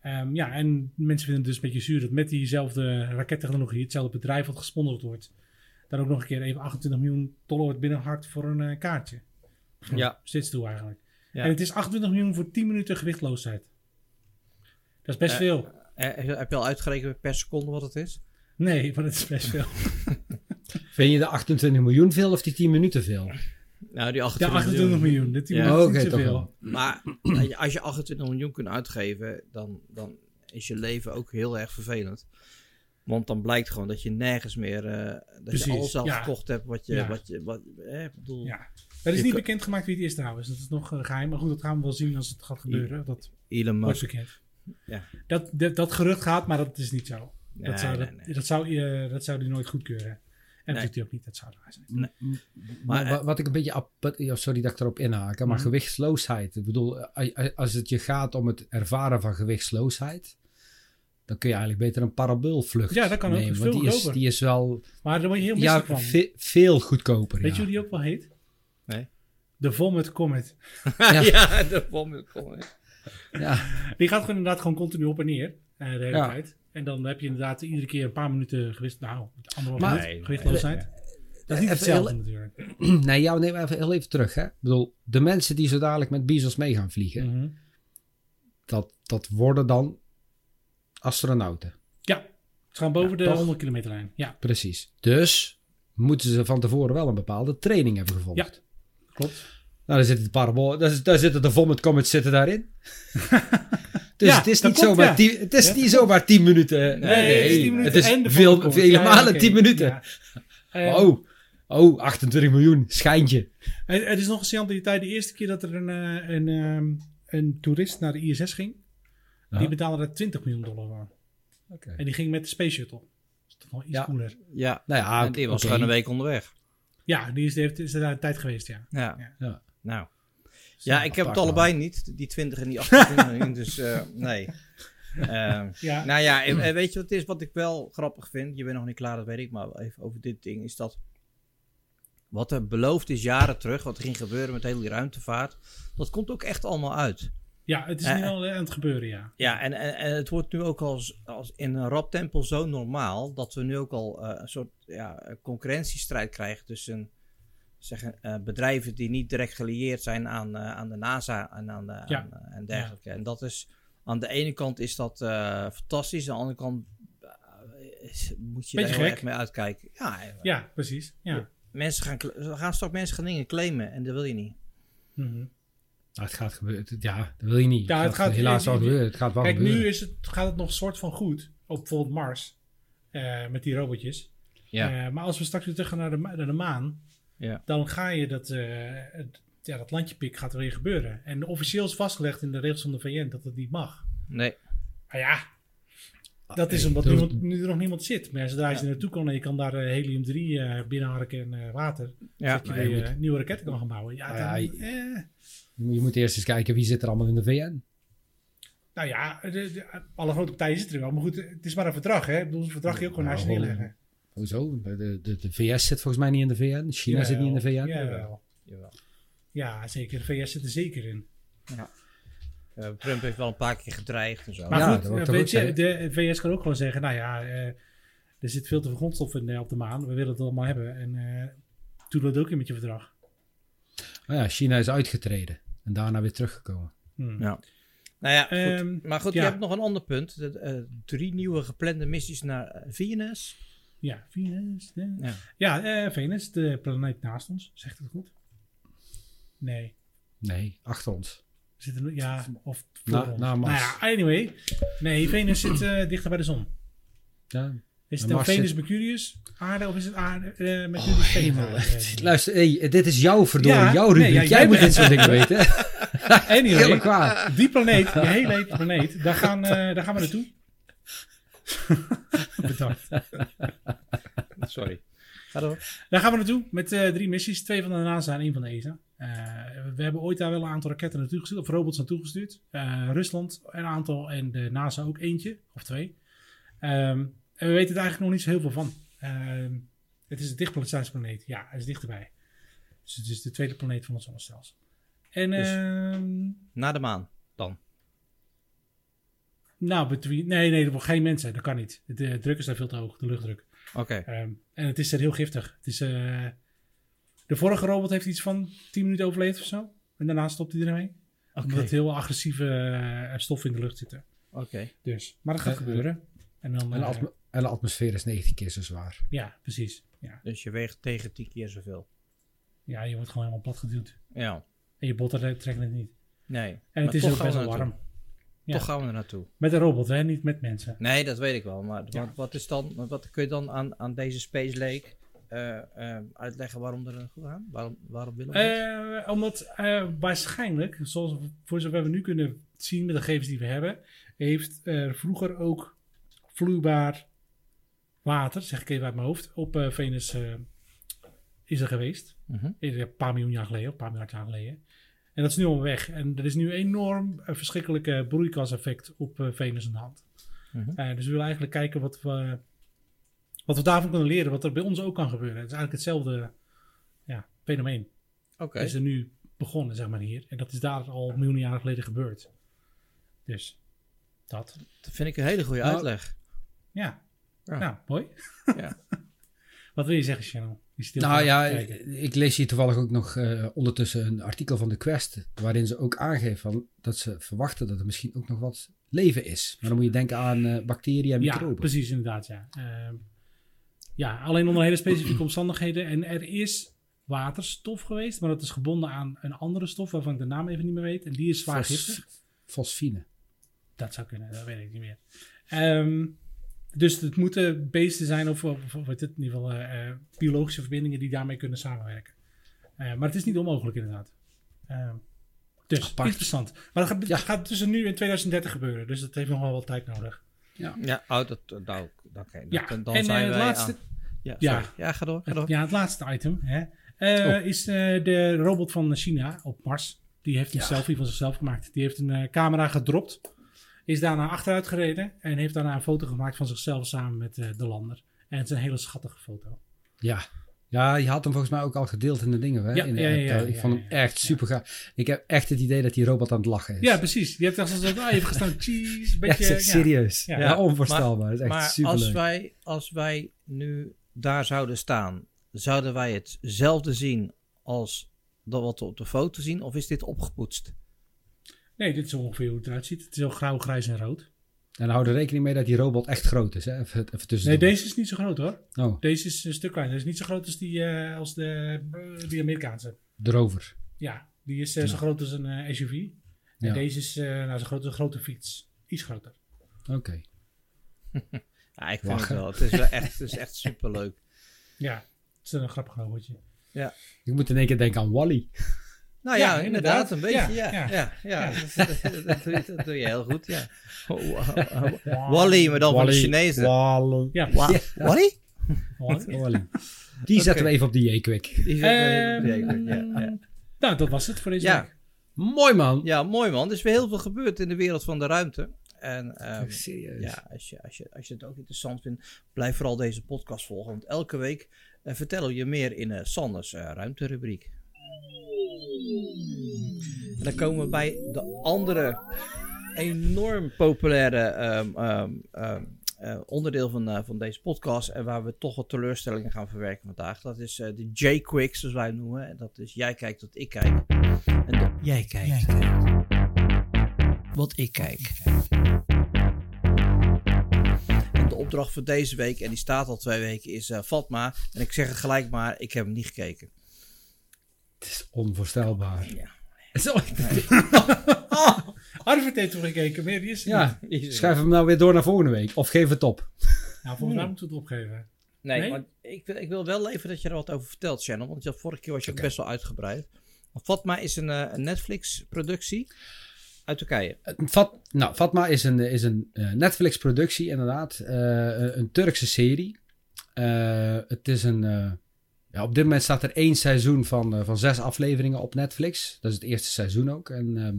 Ehm, ja, en mensen vinden het dus een beetje zuur dat met diezelfde rakettechnologie, hetzelfde bedrijf wat gesponsord wordt, dan ook nog een keer even 28 miljoen dollar wordt binnenhard voor een eh, kaartje. Ja. Steeds toe eigenlijk. Ja. En het is 28 miljoen voor 10 minuten gewichtloosheid. Dat is best veel. Heb je al uitgerekend per seconde wat het is? Nee, maar het is best veel. Vind je de 28 miljoen veel of die 10 minuten veel? Nou, die Ja, 28, 28 miljoen. De 10 Ja. minuten Oh, toch wel. Maar als je 28 miljoen kunt uitgeven, dan, dan is je leven ook heel erg vervelend. Want dan blijkt gewoon dat je nergens meer, eh, dat Precies, je alles al ja. gekocht hebt wat je, Ja. wat je, wat, eh, bedoel, Ja. Er is niet bekendgemaakt wie het is trouwens. Dat is nog eh, geheim. Maar goed, dat gaan we wel zien als het gaat gebeuren. Dat Elon wordt Musk. bekend. Ja. Dat, dat, dat gerucht gaat, maar dat is niet zo. Nee, dat, zou, nee, dat, nee. dat, zou, eh, dat zou hij nooit goedkeuren. En dat doet hij ook niet. Dat zou raar zijn. Maar, Maar, wa- wat ik een beetje... sorry dat ik erop inhaak, maar Mhm. gewichtsloosheid. Ik bedoel, als het je gaat om het ervaren van gewichtsloosheid, dan kun je eigenlijk beter een paraboolvlucht Ja, dat kan ook. Is want veel die is, die wel Maar daar word je heel ja, misselijk van. ve- veel goedkoper. Weet ja. je hoe die ook wel heet? Nee. De Vomit Comet. Ja. ja, de kom, hè. Ja, Die gaat gewoon inderdaad gewoon continu op en neer. eh, de hele Ja. tijd. En dan heb je inderdaad iedere keer een paar minuten gewist. Nou, anderhalf minuut Nee, gewichtloosheid. Dat is niet Even hetzelfde heel- natuurlijk. nee, ja, nee, maar even, heel even terug. Hè. Ik bedoel, de mensen die zo dadelijk met Bezos mee gaan vliegen, Mhm. dat, dat worden dan astronauten. Ja, ze gaan boven Ja, de toch? 100 kilometer lijn. Ja, Precies. Dus moeten ze van tevoren wel een bepaalde training hebben gevolgd. Ja. klopt. Nou, daar zitten de parabool, daar, daar zitten de Vomit Comets zitten daarin. dus Ja, het is niet klopt, zomaar ja. tien, het is Ja, niet zomaar 10 minuten. Nee, het is 10 minuten het is en de veel, vele malen oké. 10 minuten. Ja. Eh, Oh, oh, 28 miljoen, schijntje. Het, het is nog een seance tijd. De eerste keer dat er een, eh, een, ehm, een toerist naar de ISS ging, Ja. die betaalde daar 20 miljoen dollar voor. Oké. En die ging met de Space Shuttle. Dat is toch wel iets Ja. cooler. Ja, Nou ja, en die was gewoon een week onderweg. Ja, die is, die heeft, is er daar een tijd geweest, ja. Ja. Ja. Ja. Nou. Ja, ik heb het allebei niet. Die 20 en die 28 miljoen. Dus eh, nee. Ja, nou ja, en, weet je wat het is? Wat ik wel grappig vind. Je bent nog niet klaar, dat weet ik. Maar even over dit ding. Is dat. Wat er beloofd is jaren terug. Wat er ging gebeuren met heel die ruimtevaart. Dat komt ook echt allemaal uit. ja het is Eh, nu al eh, aan het gebeuren, ja. Ja, en, en, en het wordt nu ook als, als in een rap tempo zo normaal. Dat we nu ook al een soort ja, concurrentiestrijd krijgen tussen. Zeggen, eh, bedrijven die niet direct gelieerd zijn aan, eh, aan de NASA en, aan de, Ja. aan, eh, en dergelijke. En dat is, aan de ene kant is dat eh, fantastisch, aan de andere kant is- moet je Beetje er heel erg mee uitkijken. Ja, Ja, precies. Ja. mensen gaan, gaan straks mensen gaan dingen claimen en dat wil je niet. Mhm. Nou, het gaat gebeuren. Ja, dat wil je niet. Ja, het gaat- helaas wel gebeuren. Het gaat wel Kijk, gebeuren. nu is het, gaat het nog soort van goed op bijvoorbeeld Mars. eh, met die robotjes. Ja. Eh, maar als we straks weer terug gaan naar de, naar de maan. Ja. Dan ga je dat, eh, het- ja, dat landjepik gaat er weer gebeuren. En officieel is vastgelegd in de regels van de VN dat het niet mag. Nee. Maar ja, dat is eh, omdat niemand, nu er nog niemand zit. Maar zodra je er naartoe kan en je kan daar eh, helium-3 eh binnenharken en eh, water. Ja. dat je maar je weer, nieuwe raketten kan gaan bouwen. Ja, dan, ja, eh, Je moet eerst eens kijken wie zit er allemaal in de VN. nou ja, de, de- alle grote partijen zitten er wel. Maar goed, het is maar een verdrag. Hè? Ik bedoel, een verdrag kun je ook gewoon Nou, naast je neerleggen. Hoezo? De, de, de VS zit volgens mij niet in de VN. China zit niet in de VN. Jawel. Jawel. Ja, zeker. De VS zit er zeker in. Eh, Trump heeft wel een paar keer gedreigd en zo. Maar Ja, goed, weet je, de VS kan ook gewoon zeggen, nou ja, eh, er zit veel te veel grondstof in, eh, op de maan. We willen het allemaal hebben. En eh doe dat ook in met je verdrag. Nou ja, China is uitgetreden. En daarna weer teruggekomen. Hmm. Ja. Nou ja, goed. Ehm, maar goed, ja. je hebt nog een ander punt. De, eh, drie nieuwe geplande missies naar Venus. Ja, Venus. Ja, Ja. ja eh, Venus, de planeet naast ons. Zegt het goed? Nee. Nee, achter ons. Zit er, ja, of voor Na- ons. na Nou Mars. ja, anyway. Nee, Venus zit eh, dichter bij de zon. Ja. Is het En dan Mars Venus zit- Mercurius aarde of is het aarde eh Mercurius Oh, Venus hemel. aarde? Luister, hey, dit is jouw verdorie, Ja, jouw nee, rubriek. ja, jij jij moet dit soort dingen weten. Anyway, kwaad. die planeet, die hele planeet, daar gaan, eh, daar gaan we naartoe. Bedankt. Sorry. Ga door. Daar gaan we naartoe met eh, drie missies. Twee van de NASA en één van de ESA. Eh, we hebben ooit daar wel een aantal raketten naartoe gestuurd, of robots naartoe gestuurd. Eh, Rusland een aantal en de NASA ook eentje, of twee. Ehm, en we weten er eigenlijk nog niet zo heel veel van. Ehm, het is een dichtplaatsplaneet. Ja, hij is dichterbij. Dus het is de tweede planeet van ons zonnestelsel. En Dus- ehm, Naar de maan dan. Nou, between, nee, nee, er wordt geen mensen. Dat kan niet. De druk is daar veel te hoog, de luchtdruk. Oké. Ehm, en het is er heel giftig. Het is, eh, de vorige robot heeft iets van 10 minuten overleefd of zo. En daarna stopt hij ermee. Oké. Omdat het heel agressieve eh, stoffen in de lucht zitten. Oké. Dus, maar dat gaat Eh, gebeuren. En dan, En de, atmo- en de atmosfeer is 90 keer zo zwaar. ja, precies. Ja. Dus je weegt tegen tien keer zoveel. ja, je wordt gewoon helemaal plat geduwd. Ja. En je botten trekken het niet. Nee. En Maar het is ook best we wel warm. Ja. Toch gaan we er naartoe. Met een robot, hè? Niet met mensen. Nee, dat weet ik wel. Maar Ja. wat, wat is dan, wat kun je dan aan, aan deze Space Lake eh, eh, uitleggen waarom er naartoe gaan? Waarom, waarom willen we dat? Eh, omdat waarschijnlijk, zoals, voor zover we nu kunnen zien met de gegevens die we hebben, heeft er vroeger ook vloeibaar water, zeg ik even uit mijn hoofd, op Venus is er geweest. Mhm. Een paar miljoen jaar geleden, een paar miljard jaar geleden. En dat is nu al weg. En er is nu enorm eh, verschrikkelijke broeikaseffect op eh, Venus aan de hand. Mhm. Eh, dus we willen eigenlijk kijken wat we, wat we daarvan kunnen leren, wat er bij ons ook kan gebeuren. Het is eigenlijk hetzelfde ja, fenomeen Oké. is er nu begonnen, zeg maar hier. En dat is daar al miljoenen jaren geleden gebeurd. Dus, dat. Dat vind ik een hele goede Nou, uitleg. Ja. Ja. Nou, mooi. Ja. Wat wil je zeggen, heel Nou ja, ik lees hier toevallig ook nog eh, ondertussen een artikel van de Quest. Waarin ze ook aangeven van, dat ze verwachten dat er misschien ook nog wat leven is. Maar dan moet je denken aan eh, bacteriën en Ja, microben. precies, inderdaad, ja. Ehm, ja, alleen onder hele specifieke omstandigheden. En er is waterstof geweest, maar dat is gebonden aan een andere stof waarvan ik de naam even niet meer weet. En die is zwaar Fos- giftig. Fosfine. Dat zou kunnen, dat weet ik niet meer. Ehm, dus het moeten beesten zijn, of, of, het, in ieder geval eh, eh, biologische verbindingen die daarmee kunnen samenwerken. Eh, maar het is niet onmogelijk, inderdaad. Ehm, dus Apart. interessant. Maar dat gaat, Ja. gaat tussen nu en 2030 gebeuren, dus dat heeft nog wel wat tijd nodig. Ja, oh, dat, dat, nou, oké. Ja, dan, dan en zijn het wij laatste, aan- Ja, Ja. ja, ga door. Ga door. ja, het laatste item hè, eh, Oh. is eh, de robot van China op Mars. Die heeft een Ja. selfie van zichzelf gemaakt. Die heeft een eh, camera gedropt. Is daarna achteruit gereden. En heeft daarna een foto gemaakt van zichzelf samen met eh, de lander. En het is een hele schattige foto. Ja. Ja, je had hem volgens mij ook al gedeeld in de dingen. Hè? Ja, in de ja, ja, ja, ik vond hem ja, echt super gaaf. Ik heb echt het idee dat die robot aan het lachen is. Ja, precies. Je hebt echt zo, ah, je hebt gestaan, cheese, beetje... echt ja. serieus. Ja. Ja, onvoorstelbaar. dat is echt maar als wij, als wij nu daar zouden staan, zouden wij hetzelfde zien als dat wat we op de foto zien? Of is dit opgepoetst? Nee, dit is ongeveer hoe het eruit ziet. Het is heel grauw, grijs en rood. En hou er rekening mee dat die robot echt groot is. Hè? Even, even tussen Nee, deze is niet zo groot hoor. Oh, Deze is een stuk kleiner. Deze is niet zo groot als die, eh, als de, eh, die Amerikaanse. de rover. Ja, die is eh, zo Ja. groot als een eh, SUV. En Ja. deze is eh, nou, zo groot als een grote fiets. Iets groter. Oké. Ja, ik vind Lachen. het wel. Het is wel echt, het is echt superleuk. Ja, het is een grappig robotje. Ik moet in één keer denken aan Wally. Nou ja, Ja, inderdaad, inderdaad. een beetje. Ja, Ja, ja, ja. ja. Dat, dat, doe je, dat doe je heel goed, ja. Wally, maar dan van de Chinezen. Wally. Ja, Wa- Wally? Wally. Die zetten we even op die J-Quick. Die zit even op de Ehm, ja, ja. Nou, dat was het voor deze Ja. week. Mooi man. ja, mooi man. Er is weer heel veel gebeurd in de wereld van de ruimte. En ehm, Serieus. ja, als je, als, je, als je het ook interessant vindt, blijf vooral deze podcast volgen. Want elke week eh, vertellen we je meer in eh Sanders eh, ruimterubriek. En dan komen we bij de andere enorm populaire ehm, ehm, ehm, eh, onderdeel van, eh, van deze podcast. En waar we toch wat teleurstellingen gaan verwerken vandaag. Dat is eh, de J-Quick, zoals wij het noemen. En dat is jij kijkt wat ik kijk. En de- jij kijkt wat ik kijk. En de opdracht voor deze week, en die staat al twee weken, is eh, Fatma. En ik zeg het gelijk maar, ik heb hem niet gekeken. Het is onvoorstelbaar. Ja. Zo, Arvid heeft toen gekeken, meer is er ja, niet. schrijf hem nou weer door naar volgende week. Of geef het op. Nou, volgens mij moeten we het opgeven. Nee, Nee? maar ik, wil- ik wil wel even dat je er wat over vertelt, Channel. Want je had vorige keer was je best wel uitgebreid. Want Fatma is een, eh, een Netflix-productie uit Turkije. Fat, nou, Fatma is een, is een eh, Netflix-productie, inderdaad. Eh, een, Turkse serie. Eh, het is een. Ja, op dit moment staat er één seizoen van, eh, van zes afleveringen op Netflix. Dat is het eerste seizoen ook. En ehm,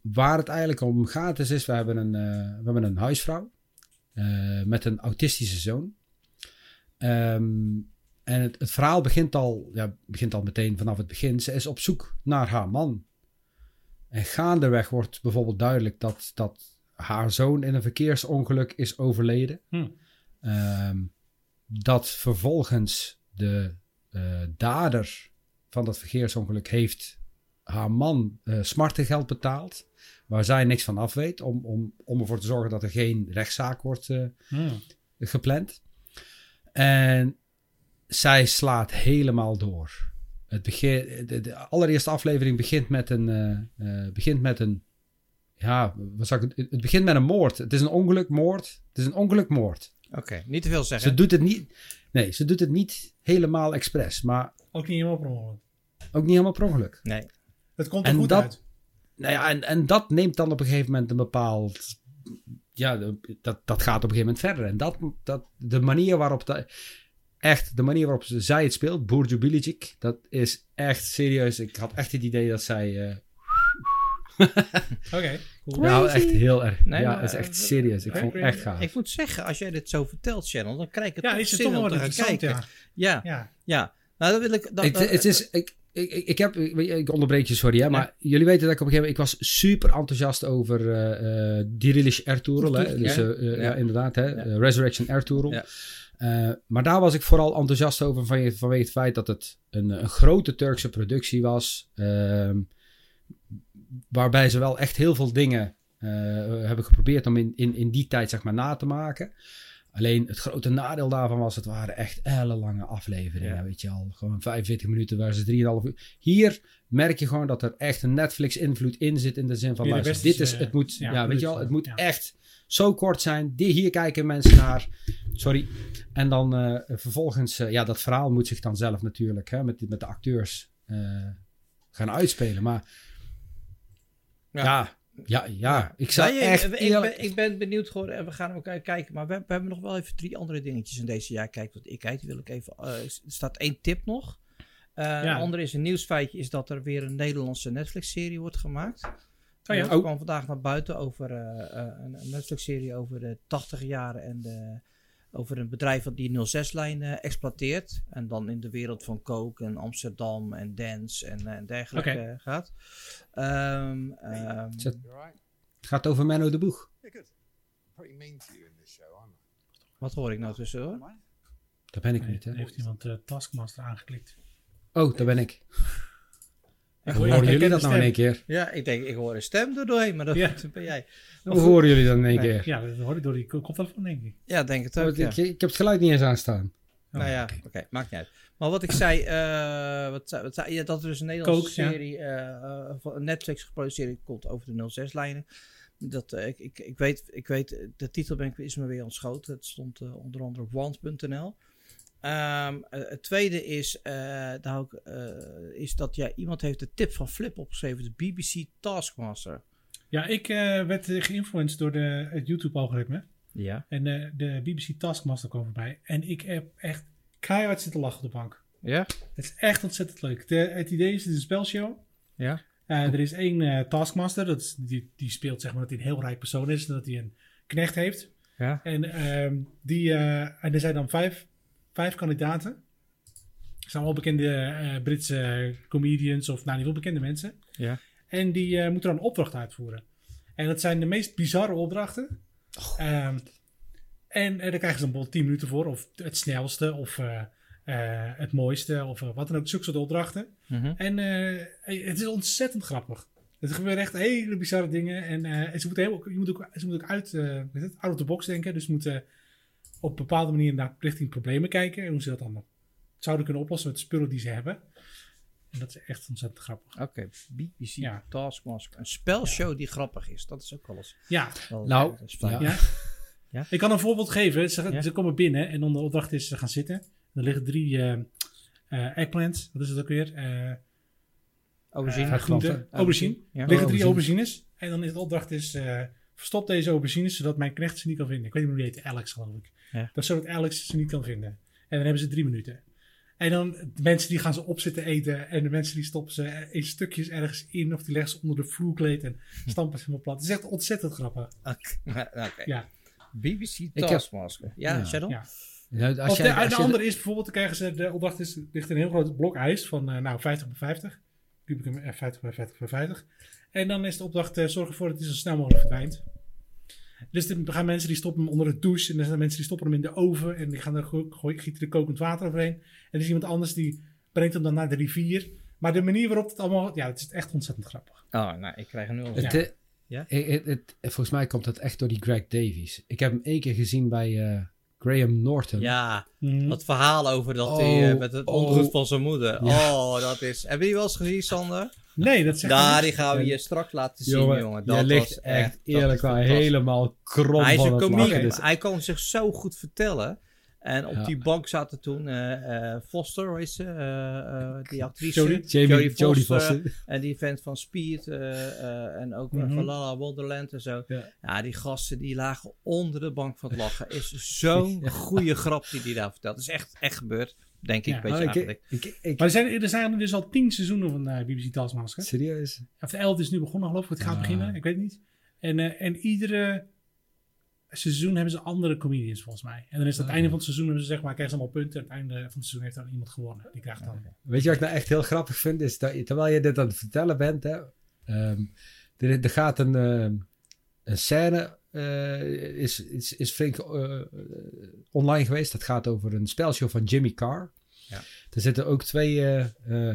waar het eigenlijk om gaat, is, is we, hebben een, eh, we hebben een huisvrouw eh, met een autistische zoon. Ehm, en het, het verhaal begint al, ja, begint al meteen vanaf het begin. Ze is op zoek naar haar man. En gaandeweg wordt bijvoorbeeld duidelijk dat, dat haar zoon in een verkeersongeluk is overleden. Hm. Ehm, dat vervolgens de dader van dat verkeersongeluk heeft haar man eh smartengeld betaald. Waar zij niks van af weet. Om, om, om ervoor te zorgen dat er geen rechtszaak wordt eh, Hm. gepland. En zij slaat helemaal door. Het begin, de, de allereerste aflevering begint met een, eh, eh, begint met een, ja, wat zou ik, het, het begint met een moord. Het is een ongelukmoord. Het is een ongelukmoord. Oké, niet te veel zeggen. Ze doet het niet, nee, ze doet het niet helemaal expres, maar Ook niet helemaal per ongeluk. ook niet helemaal per ongeluk. Nee. Het komt er En goed dat- uit. Nou ja, en, en dat neemt dan op een gegeven moment een bepaald. Ja, dat, dat gaat op een gegeven moment verder. En dat, dat, de manier waarop. De, echt, de manier waarop ze- zij het speelt, Burcu Bilicic, dat is echt serieus. Ik had echt het idee dat zij. eh Oké, cool. nou, echt heel erg. Nee, ja, maar, het is echt eh, serieus. Ik vond het echt gaaf. Ik moet zeggen, als jij dit zo vertelt, Channel, dan krijg ik het Ja, toch is het zin toch om wel te gaan kijken. ja. Ja, ja. Ja. Nou, dan wil ik... Dat, Het, dat- het is, ik, ik, ik ik heb, ik, onderbreek je, sorry, hè, maar jullie weten dat ik op een gegeven moment, ik was super enthousiast over eh eh Dirilish Ertugrul, hè, dus Ja. Ja. ja, inderdaad, hè, Ja. Resurrection. Ja. Eh, maar daar was ik vooral enthousiast over van, vanwege het feit dat het een, een grote Turkse productie was, ehm, waarbij ze wel echt heel veel dingen eh, hebben geprobeerd om in, in, in die tijd zeg maar na te maken. Alleen het grote nadeel daarvan was, het waren echt ellenlange afleveringen. Ja. Weet je al, gewoon 45 minuten waar ze 3,5 uur. Hier merk je gewoon dat er echt een Netflix-invloed in zit. In de zin van, luister, dit is, het moet, ja, ja, weet je productie, het moet ja. echt zo kort zijn. Die, hier kijken mensen naar. Sorry. En dan eh, vervolgens, eh, ja, dat verhaal moet zich dan zelf natuurlijk hè, met, met de acteurs gaan uitspelen. Maar Ja. ja, ja, ja, ik zou je- echt ik, eerlijk... ben, ik ben benieuwd geworden en we gaan elkaar kijken. Maar we, we hebben nog wel even drie andere dingetjes in deze jaar. Kijk wat ik kijk, wil ik even... eh, er staat één tip nog. Eh Ja. Een andere is een nieuwsfeitje, is dat er weer een Nederlandse Netflix-serie wordt gemaakt. Oh ja. Het kwam vandaag naar buiten over eh, eh, een een Netflix-serie over de 80 jaren en de, over een bedrijf dat die 06-lijn eh, exploiteert. En dan in de wereld van coke en Amsterdam en dance en, eh, en dergelijke eh, gaat. Ehm, ehm, alright? Het gaat over Menno de Boeg. Yeah, good. I'm pretty mean to you in this show, aren't I? wat hoor ik nou tussen hoor? Am I? Daar ben ik Nee, niet, hè? heeft iemand eh, Taskmaster aangeklikt. Oh, daar ben ik. Hoe hoor- horen jullie dat nou in één keer? Ja, ik denk, ik hoor een stem er doorheen, maar dat Ja. ben jij. Hoe horen jullie dat in één Nee, keer? Ja, dat hoor ik door die koptelefoon, denk ik. Ja, denk het ook, Want ja. ik, ik heb het geluid niet eens aanstaan. Nou ja, oké, maakt niet uit. Maar wat ik zei, eh, wat, zei- wat zei, ja, dat er dus een Nederlandse Kook, ja. serie, eh, eh, van Netflix geproduceerd komt over de 06-lijnen. Dat, ik, ik, ik, weet, ik weet, de titel ben ik, is me weer ontschoten. Het stond onder andere op want.nl. Ehm, eh, het tweede is, eh, ik, eh, is dat ja, iemand heeft de tip van Flip opgeschreven, de BBC Taskmaster. Ja, ik werd geïnfluenced door de, het YouTube-algoritme. Ja. En de BBC Taskmaster kwam voorbij. En ik heb echt keihard zitten lachen op de bank. Ja? Het is echt ontzettend leuk. De, het idee is, het is een spelshow. Ja. Er is één Taskmaster. Dat is, die, die speelt zeg maar dat hij een heel rijk persoon is. En dat hij een knecht heeft. Ja. En, ehm, die, en er zijn dan vijf, vijf kandidaten. Het zijn wel bekende eh, Britse comedians of nou, niet wel bekende mensen. Ja. En die eh, moeten dan een opdracht uitvoeren. En dat zijn de meest bizarre opdrachten. Ehm, en eh, daar krijgen ze dan bijvoorbeeld 10 minuten voor. Of het snelste, of eh, eh, het mooiste, of wat dan ook. Zulke soort opdrachten. Mhm. En eh, het is ontzettend grappig. Er gebeuren echt hele bizarre dingen. En eh, ze moeten, heel, je moet ook, ze moeten ook uit, eh, het, out of the box denken. Dus ze moeten op een bepaalde manier naar richting problemen kijken. En hoe ze dat dan zouden kunnen oplossen met de spullen die ze hebben. En dat is echt ontzettend grappig. Oké, BBC Ja. Taskmaster. Een spelshow die grappig is. Dat is ook wel eens. Ja, wel- Nou, dat is fijn. ja. Ja. Ja? Ik kan een voorbeeld geven. Ze, Ja. ze komen binnen en dan de opdracht is ze gaan zitten. Er liggen drie eh eh, eggplants. Wat is het ook weer? Eh Aubergine. groente. Aubergine. Aubergine. Ja. Er liggen drie Aubergine. aubergines. En dan is de opdracht is... verstop deze aubergines zodat mijn knecht ze niet kan vinden. Ik weet niet meer hoe die heet. Alex geloof ik. Ja. Dat zodat Alex ze niet kan vinden. En dan hebben ze drie minuten. En dan de mensen die gaan ze op zitten eten. En de mensen die stoppen ze in stukjes ergens in. Of die leggen ze onder de vloerkleed. En stampen ze helemaal plat. Het is echt ontzettend grappig. Oké. Oké. Ja. BBC Taskmaster. Ja, Ja. Shadow? Ja. Ja, als Of jij- de, als de je- andere is bijvoorbeeld, dan krijgen ze, de opdracht is, ligt een heel groot blok ijs van eh, nou 50 bij 50. Kubicum eh, 50 bij 50 bij 50. En dan is de opdracht, eh, zorg ervoor dat hij zo snel mogelijk verdwijnt. Dus er gaan mensen die stoppen hem onder de douche. En er zijn mensen die stoppen hem in de oven. En die gaan er go- gooi- gieten er kokend water overheen. En er is iemand anders die brengt hem dan naar de rivier. Maar de manier waarop het allemaal, ja, het is echt ontzettend grappig. Oh, nou, ik krijg er nu al Het, Ja. eh, Ja? het- het- het- volgens mij komt dat echt door die Greg Davies. Ik heb hem één keer gezien bij eh, Graham Norton. Ja, Mhm. dat verhaal over dat Oh, hij eh, met het oh. onrust van zijn moeder. Ja. Oh, dat is... Heb je die wel eens gezien, Sander? Nee, dat zegt Daar, die gaan we je straks laten zien, jongen, Dat ligt was echt dat eerlijk fantastisch. helemaal krom Hij is een komiek. Dus- Hij kan zich zo goed vertellen. En op Ja. die bank zaten toen eh, eh, Foster, hoe is ze? Eh, die actrice. Jodie. Jamie, Jodie Foster. En die vent van Speed en ook eh, Mhm. van Lala Wonderland en zo. Ja. Ja. die gasten die lagen onder de bank van het lachen. Is zo'n goede grap die die daar vertelt. Het is echt, echt gebeurd, denk ik. Ja. Weet je Oh, ik, eigenlijk. ik, ik, Maar er zijn, er zijn dus al tien seizoenen van eh, BBC Taskmaster. serieus? Of de 11 is nu begonnen, geloof ik. Het gaat Ah. beginnen, ik weet het niet. En, eh, en iedere seizoen hebben ze andere comedians, volgens mij. En dan is het Ah. einde van het seizoen, hebben ze zeg maar, krijgen ze allemaal punten. Aan het einde van het seizoen heeft dan iemand gewonnen. Die krijgt dan. Weet je wat ik nou echt heel grappig vind? Is dat je- terwijl je dit aan het vertellen bent, hè, ehm, er, er gaat een, ehm, een scène, eh, is, is, is flink eh, eh, online geweest. Dat gaat over een spelshow van Jimmy Carr. Ja. Er zitten ook twee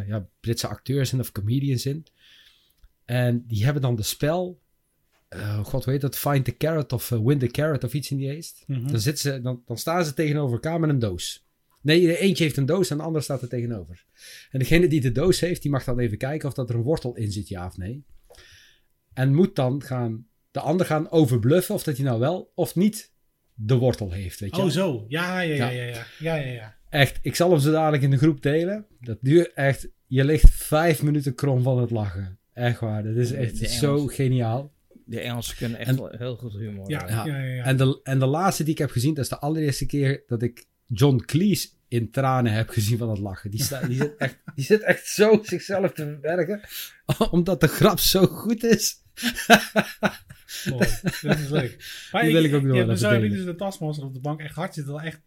ja, Britse acteurs in of comedians in. En die hebben dan de spel, god weet dat, Find the Carrot of Win the Carrot of iets in die geest. Mhm. Dan, zitten ze, dan, dan staan ze tegenover elkaar met een doos. Nee, eentje heeft een doos en de ander staat er tegenover. En degene die de doos heeft, die mag dan even kijken of dat er een wortel in zit, ja of nee. En moet dan gaan, de ander gaan overbluffen of dat hij nou wel of niet de wortel heeft, weet je Oh, zo. Ja, ja, ja, Ja. ja, ja. Ja, ja. Echt, ik zal hem zo dadelijk in de groep delen. Dat duurt echt, je ligt vijf minuten krom van het lachen. Echt waar, dat is echt de zo Engels. geniaal. De Engelsen kunnen echt En- heel goed humor. Ja, hebben. ja, ja, ja. En, de, en de laatste die ik heb gezien, dat is de allereerste keer dat ik John Cleese in tranen heb gezien van het lachen. Die, sta, die, zit, echt, die zit echt zo zichzelf te verbergen, omdat de grap zo goed is. Mooi. Dat is leuk. Maar Die wil ik ook nog wel even delen. dus de Taskmaster op de bank echt hard zitten. wel Echt,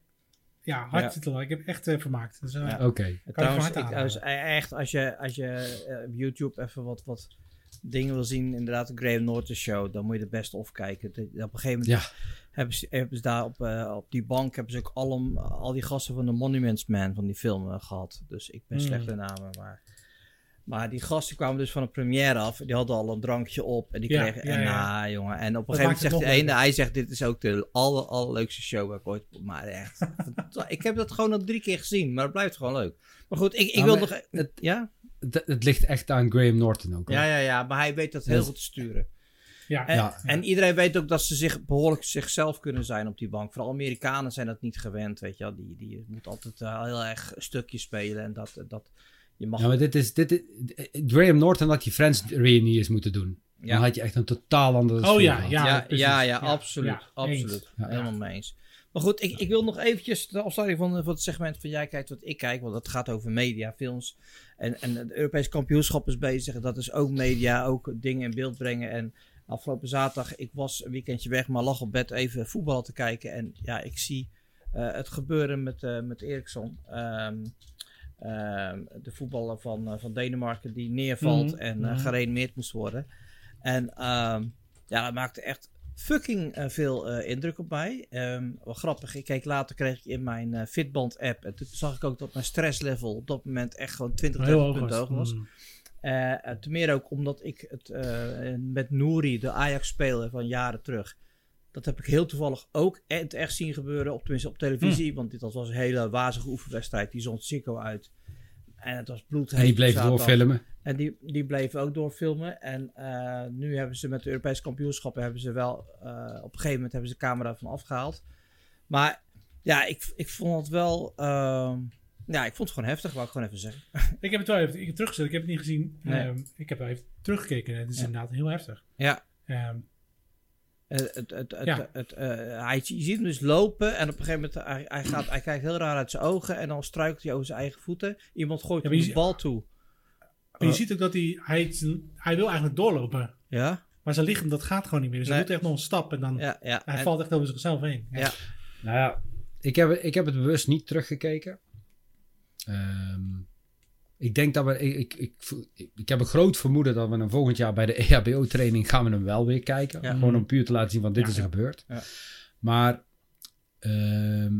ja, hard Ja. zitten. wel. Ik heb echt eh, vermaakt. Dus, eh, Ja. Oké. Kan Trouwens, ik als, echt, als je, als je eh, op YouTube even wat, wat dingen wil zien, inderdaad, de Graham Norton show, dan moet je er best of kijken. De- op een gegeven moment Ja. hebben, ze, hebben ze daar op, eh, op die bank hebben ze ook al, al die gasten van de Monuments Man van die film eh, gehad. Dus ik ben Hmm. slecht in namen, maar Maar die gasten kwamen dus van een première af. Die hadden al een drankje op. En die Ja, kregen... ja, en ja. nou, jongen. En op een Dat gegeven moment zegt de ene... Hij zegt, dit is ook de aller, allerleukste show waar ik ooit... Maar echt... ik heb dat gewoon al drie keer gezien. Maar het blijft gewoon leuk. Maar goed, ik, ik Ja, wil maar nog... het- ja? Het, het ligt echt aan Graham Norton ook. hoor. Ja, ja, ja. Maar hij weet dat heel goed te sturen. Ja, En, Ja. en iedereen weet ook dat ze zich behoorlijk zichzelf kunnen zijn op die bank. Vooral Amerikanen zijn dat niet gewend, weet je wel. Die, die moeten altijd eh, heel erg stukjes spelen. En dat, dat je mag... Ja, maar dit is, dit is, Graham Norton had die Friends reunions moeten doen. Ja. Dan had je echt een totaal andere Oh ja, ja. ja, ja, ja, Ja, absoluut. ja, absoluut. Helemaal mee eens. Maar goed, ik, ik wil nog eventjes de afsluiting van, van het segment van jij kijkt wat ik kijk. Want dat gaat over media, films. En, en het Europees kampioenschap is bezig. Dat is ook media, ook dingen in beeld brengen. En afgelopen zaterdag, ik was een weekendje weg, maar lag op bed even voetbal te kijken. En ja, ik zie eh, het gebeuren met, eh met Eriksson. Ehm, de voetballer van, eh, van Denemarken die neervalt Mhm, en mhm. gereanimeerd moest worden. En ehm, ja, dat maakte echt fucking eh, veel indruk op mij. Ehm wel grappig, ik keek later, kreeg ik in mijn Fitband app. En toen zag ik ook dat mijn stresslevel op dat moment echt gewoon 20, Heel 30 hoog punten was. hoog was. Mm. Ten meer ook omdat ik het met Nouri, de Ajax-speler van jaren terug. Dat heb ik heel toevallig ook het echt zien gebeuren. Op, tenminste op televisie. Want dit was een hele wazige oefenwedstrijd. Die zond Zico uit. En het was bloed. En die bleef doorfilmen. En die, die bleven ook doorfilmen. En eh, nu hebben ze met de Europese kampioenschappen hebben ze wel eh, op een gegeven moment hebben ze de camera van afgehaald. Maar ja, ik, ik vond het wel. ehm, ja, ik vond het gewoon heftig, wou ik gewoon even zeggen. Ik heb het wel even ik heb teruggezet. Ik heb het niet gezien. Nee. Ehm, ik heb wel even teruggekeken. en Het is Ja. inderdaad heel heftig. Ja. Ehm, Eh, het, het, het, Ja. het, eh, hij, je ziet hem dus lopen en op een gegeven moment hij, hij, gaat, hij kijkt heel raar uit zijn ogen en dan struikelt hij over zijn eigen voeten. Iemand gooit Ja, hem de bal toe. maar je Oh. ziet ook dat hij, hij, hij wil eigenlijk doorlopen. Ja, Maar zijn lichaam, dat gaat gewoon niet meer. Dus Nee. hij doet echt nog een stap en dan ja, ja. hij En- valt echt over zichzelf heen. Ja. Nou ja, ik heb, ik heb het bewust niet teruggekeken. Ehm, ik denk dat we. Ik, ik, ik, ik, heb een groot vermoeden dat we hem volgend jaar bij de EHBO-training gaan we hem wel weer kijken. Ja. Gewoon om puur te laten zien van dit Ja, is er gebeurd. Ja. Maar ehm,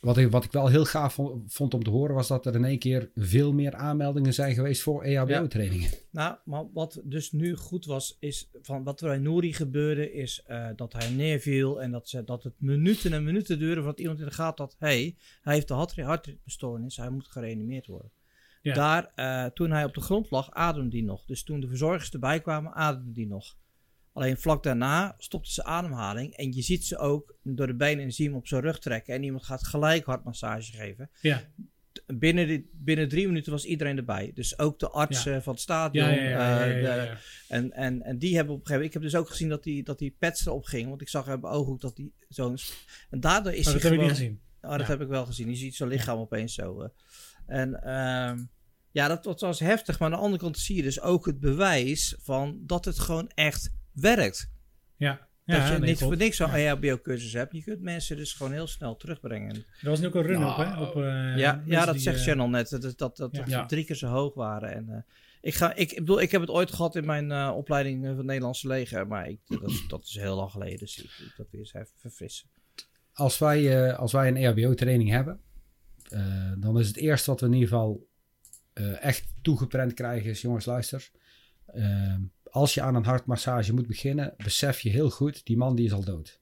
wat, ik, wat ik wel heel gaaf vo- vond om te horen was dat er in één keer veel meer aanmeldingen zijn geweest voor EHBO-trainingen. Nou, maar wat dus nu goed was, is van wat er bij Nouri gebeurde, is eh, dat hij neerviel en dat, ze, dat het minuten en minuten duurde voordat iemand in de gaten had, hey, hij heeft de hart- hartritmestoornis, hij moet gereanimeerd worden. Ja. Daar, eh, toen hij op de grond lag, ademde hij nog. Dus toen de verzorgers erbij kwamen, ademde hij nog. Alleen vlak daarna stopte zijn ademhaling en je ziet ze ook door de benen en zie je hem op zijn rug trekken en iemand gaat gelijk hartmassage geven Ja. binnen, binnen drie minuten was iedereen erbij. Dus ook de artsen van het stadion. Ja, de-. En, en, en die hebben op een gegeven moment... Ik heb dus ook gezien dat die, dat die pets erop ging. Want ik zag in mijn ooghoek dat die zo'n... En daardoor is hij dat heb niet gezien. Oh, dat heb ik wel gezien. Je ziet zijn lichaam opeens zo. eh. En ehm, ja, dat, dat was heftig. Maar aan de andere kant zie je dus ook het bewijs van dat het gewoon echt werkt. Ja. Dat Ja, je nee, niet voor niks zo'n Ja. EHBO-cursus hebt. Je kunt mensen dus gewoon heel snel terugbrengen. Er was nu ook een run Nou, op, hè? Op, eh, ja, ja, dat die, zegt eh, Channel net. Dat, dat, dat, dat Ja. drie keer zo hoog waren. En, eh, ik, ga, ik, ik bedoel, ik heb het ooit gehad in mijn eh, opleiding van het Nederlandse leger. Maar ik, dat, is- dat is heel lang geleden. Dus ik moet dat weer eens even verfrissen. als wij, eh, als wij een EHBO-training hebben, eh, dan is het eerste wat we in ieder geval eh, echt toegeprent krijgen, is jongens, luister. Als je aan een hartmassage moet beginnen, besef je heel goed, die man die is al dood.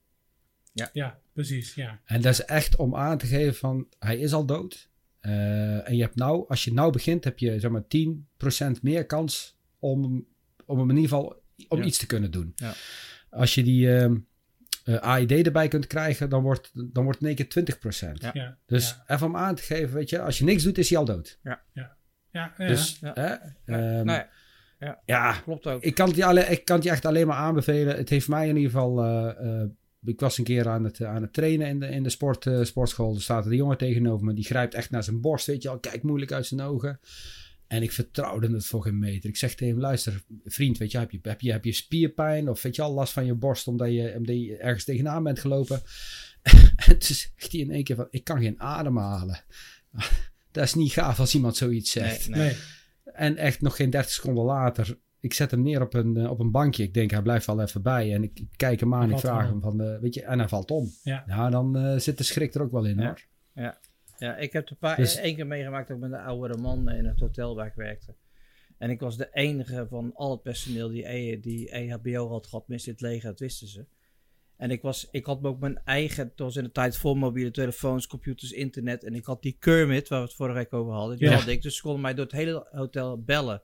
Ja, precies. Ja. En dat is echt om aan te geven van, hij is al dood. Eh, en je hebt nou, als je nou begint, heb je zeg maar 10% meer kans om, om hem in ieder geval om Ja. iets te kunnen doen. Ja. Als je die ehm eh, AID erbij kunt krijgen, dan wordt, dan wordt het in één keer 20%. Ja. Ja. Dus even om aan te geven, weet je, als je niks doet, is hij al dood. Ja. ja. ja. Dus, Ja. hè, ehm, nee, ja, klopt ook. ik kan, het je alle, ik kan het je echt alleen maar aanbevelen. Het heeft mij in ieder geval. eh, eh, ik was een keer aan het, aan het trainen in de, in de sport, eh, sportschool. Er staat een jongen tegenover me. Die grijpt echt naar zijn borst. Weet je al, kijk moeilijk uit zijn ogen. En ik vertrouwde het voor geen meter. Ik zeg tegen hem: luister, vriend, weet je, heb je, heb je, heb je spierpijn? Of weet je al last van je borst omdat je, omdat je ergens tegenaan bent gelopen? en toen zegt hij in één keer: van, Ik kan geen adem halen. Dat is niet gaaf als iemand zoiets zegt. Nee, nee. Nee. En echt nog geen 30 seconden later, ik zet hem neer op een, eh, op een bankje. Ik denk, hij blijft wel even bij. En ik, ik kijk hem aan, ik vraag om. hem van, eh, weet je, en hij valt om. Ja. Ja, dan eh, zit de schrik er ook wel in Ja. hoor. Ja, ik heb een paar Dus- één keer meegemaakt ook met een oudere man in het hotel waar ik werkte. En ik was de enige van al het personeel die, E- die EHBO had gehad, mis in het leger, dat wisten ze. En ik, was, ik had ook mijn eigen, het was in de tijd voor mobiele telefoons, computers, internet. En ik had die Kermit, waar we het vorige week over hadden, die Ja. had ik. Dus ze konden mij door het hele hotel bellen.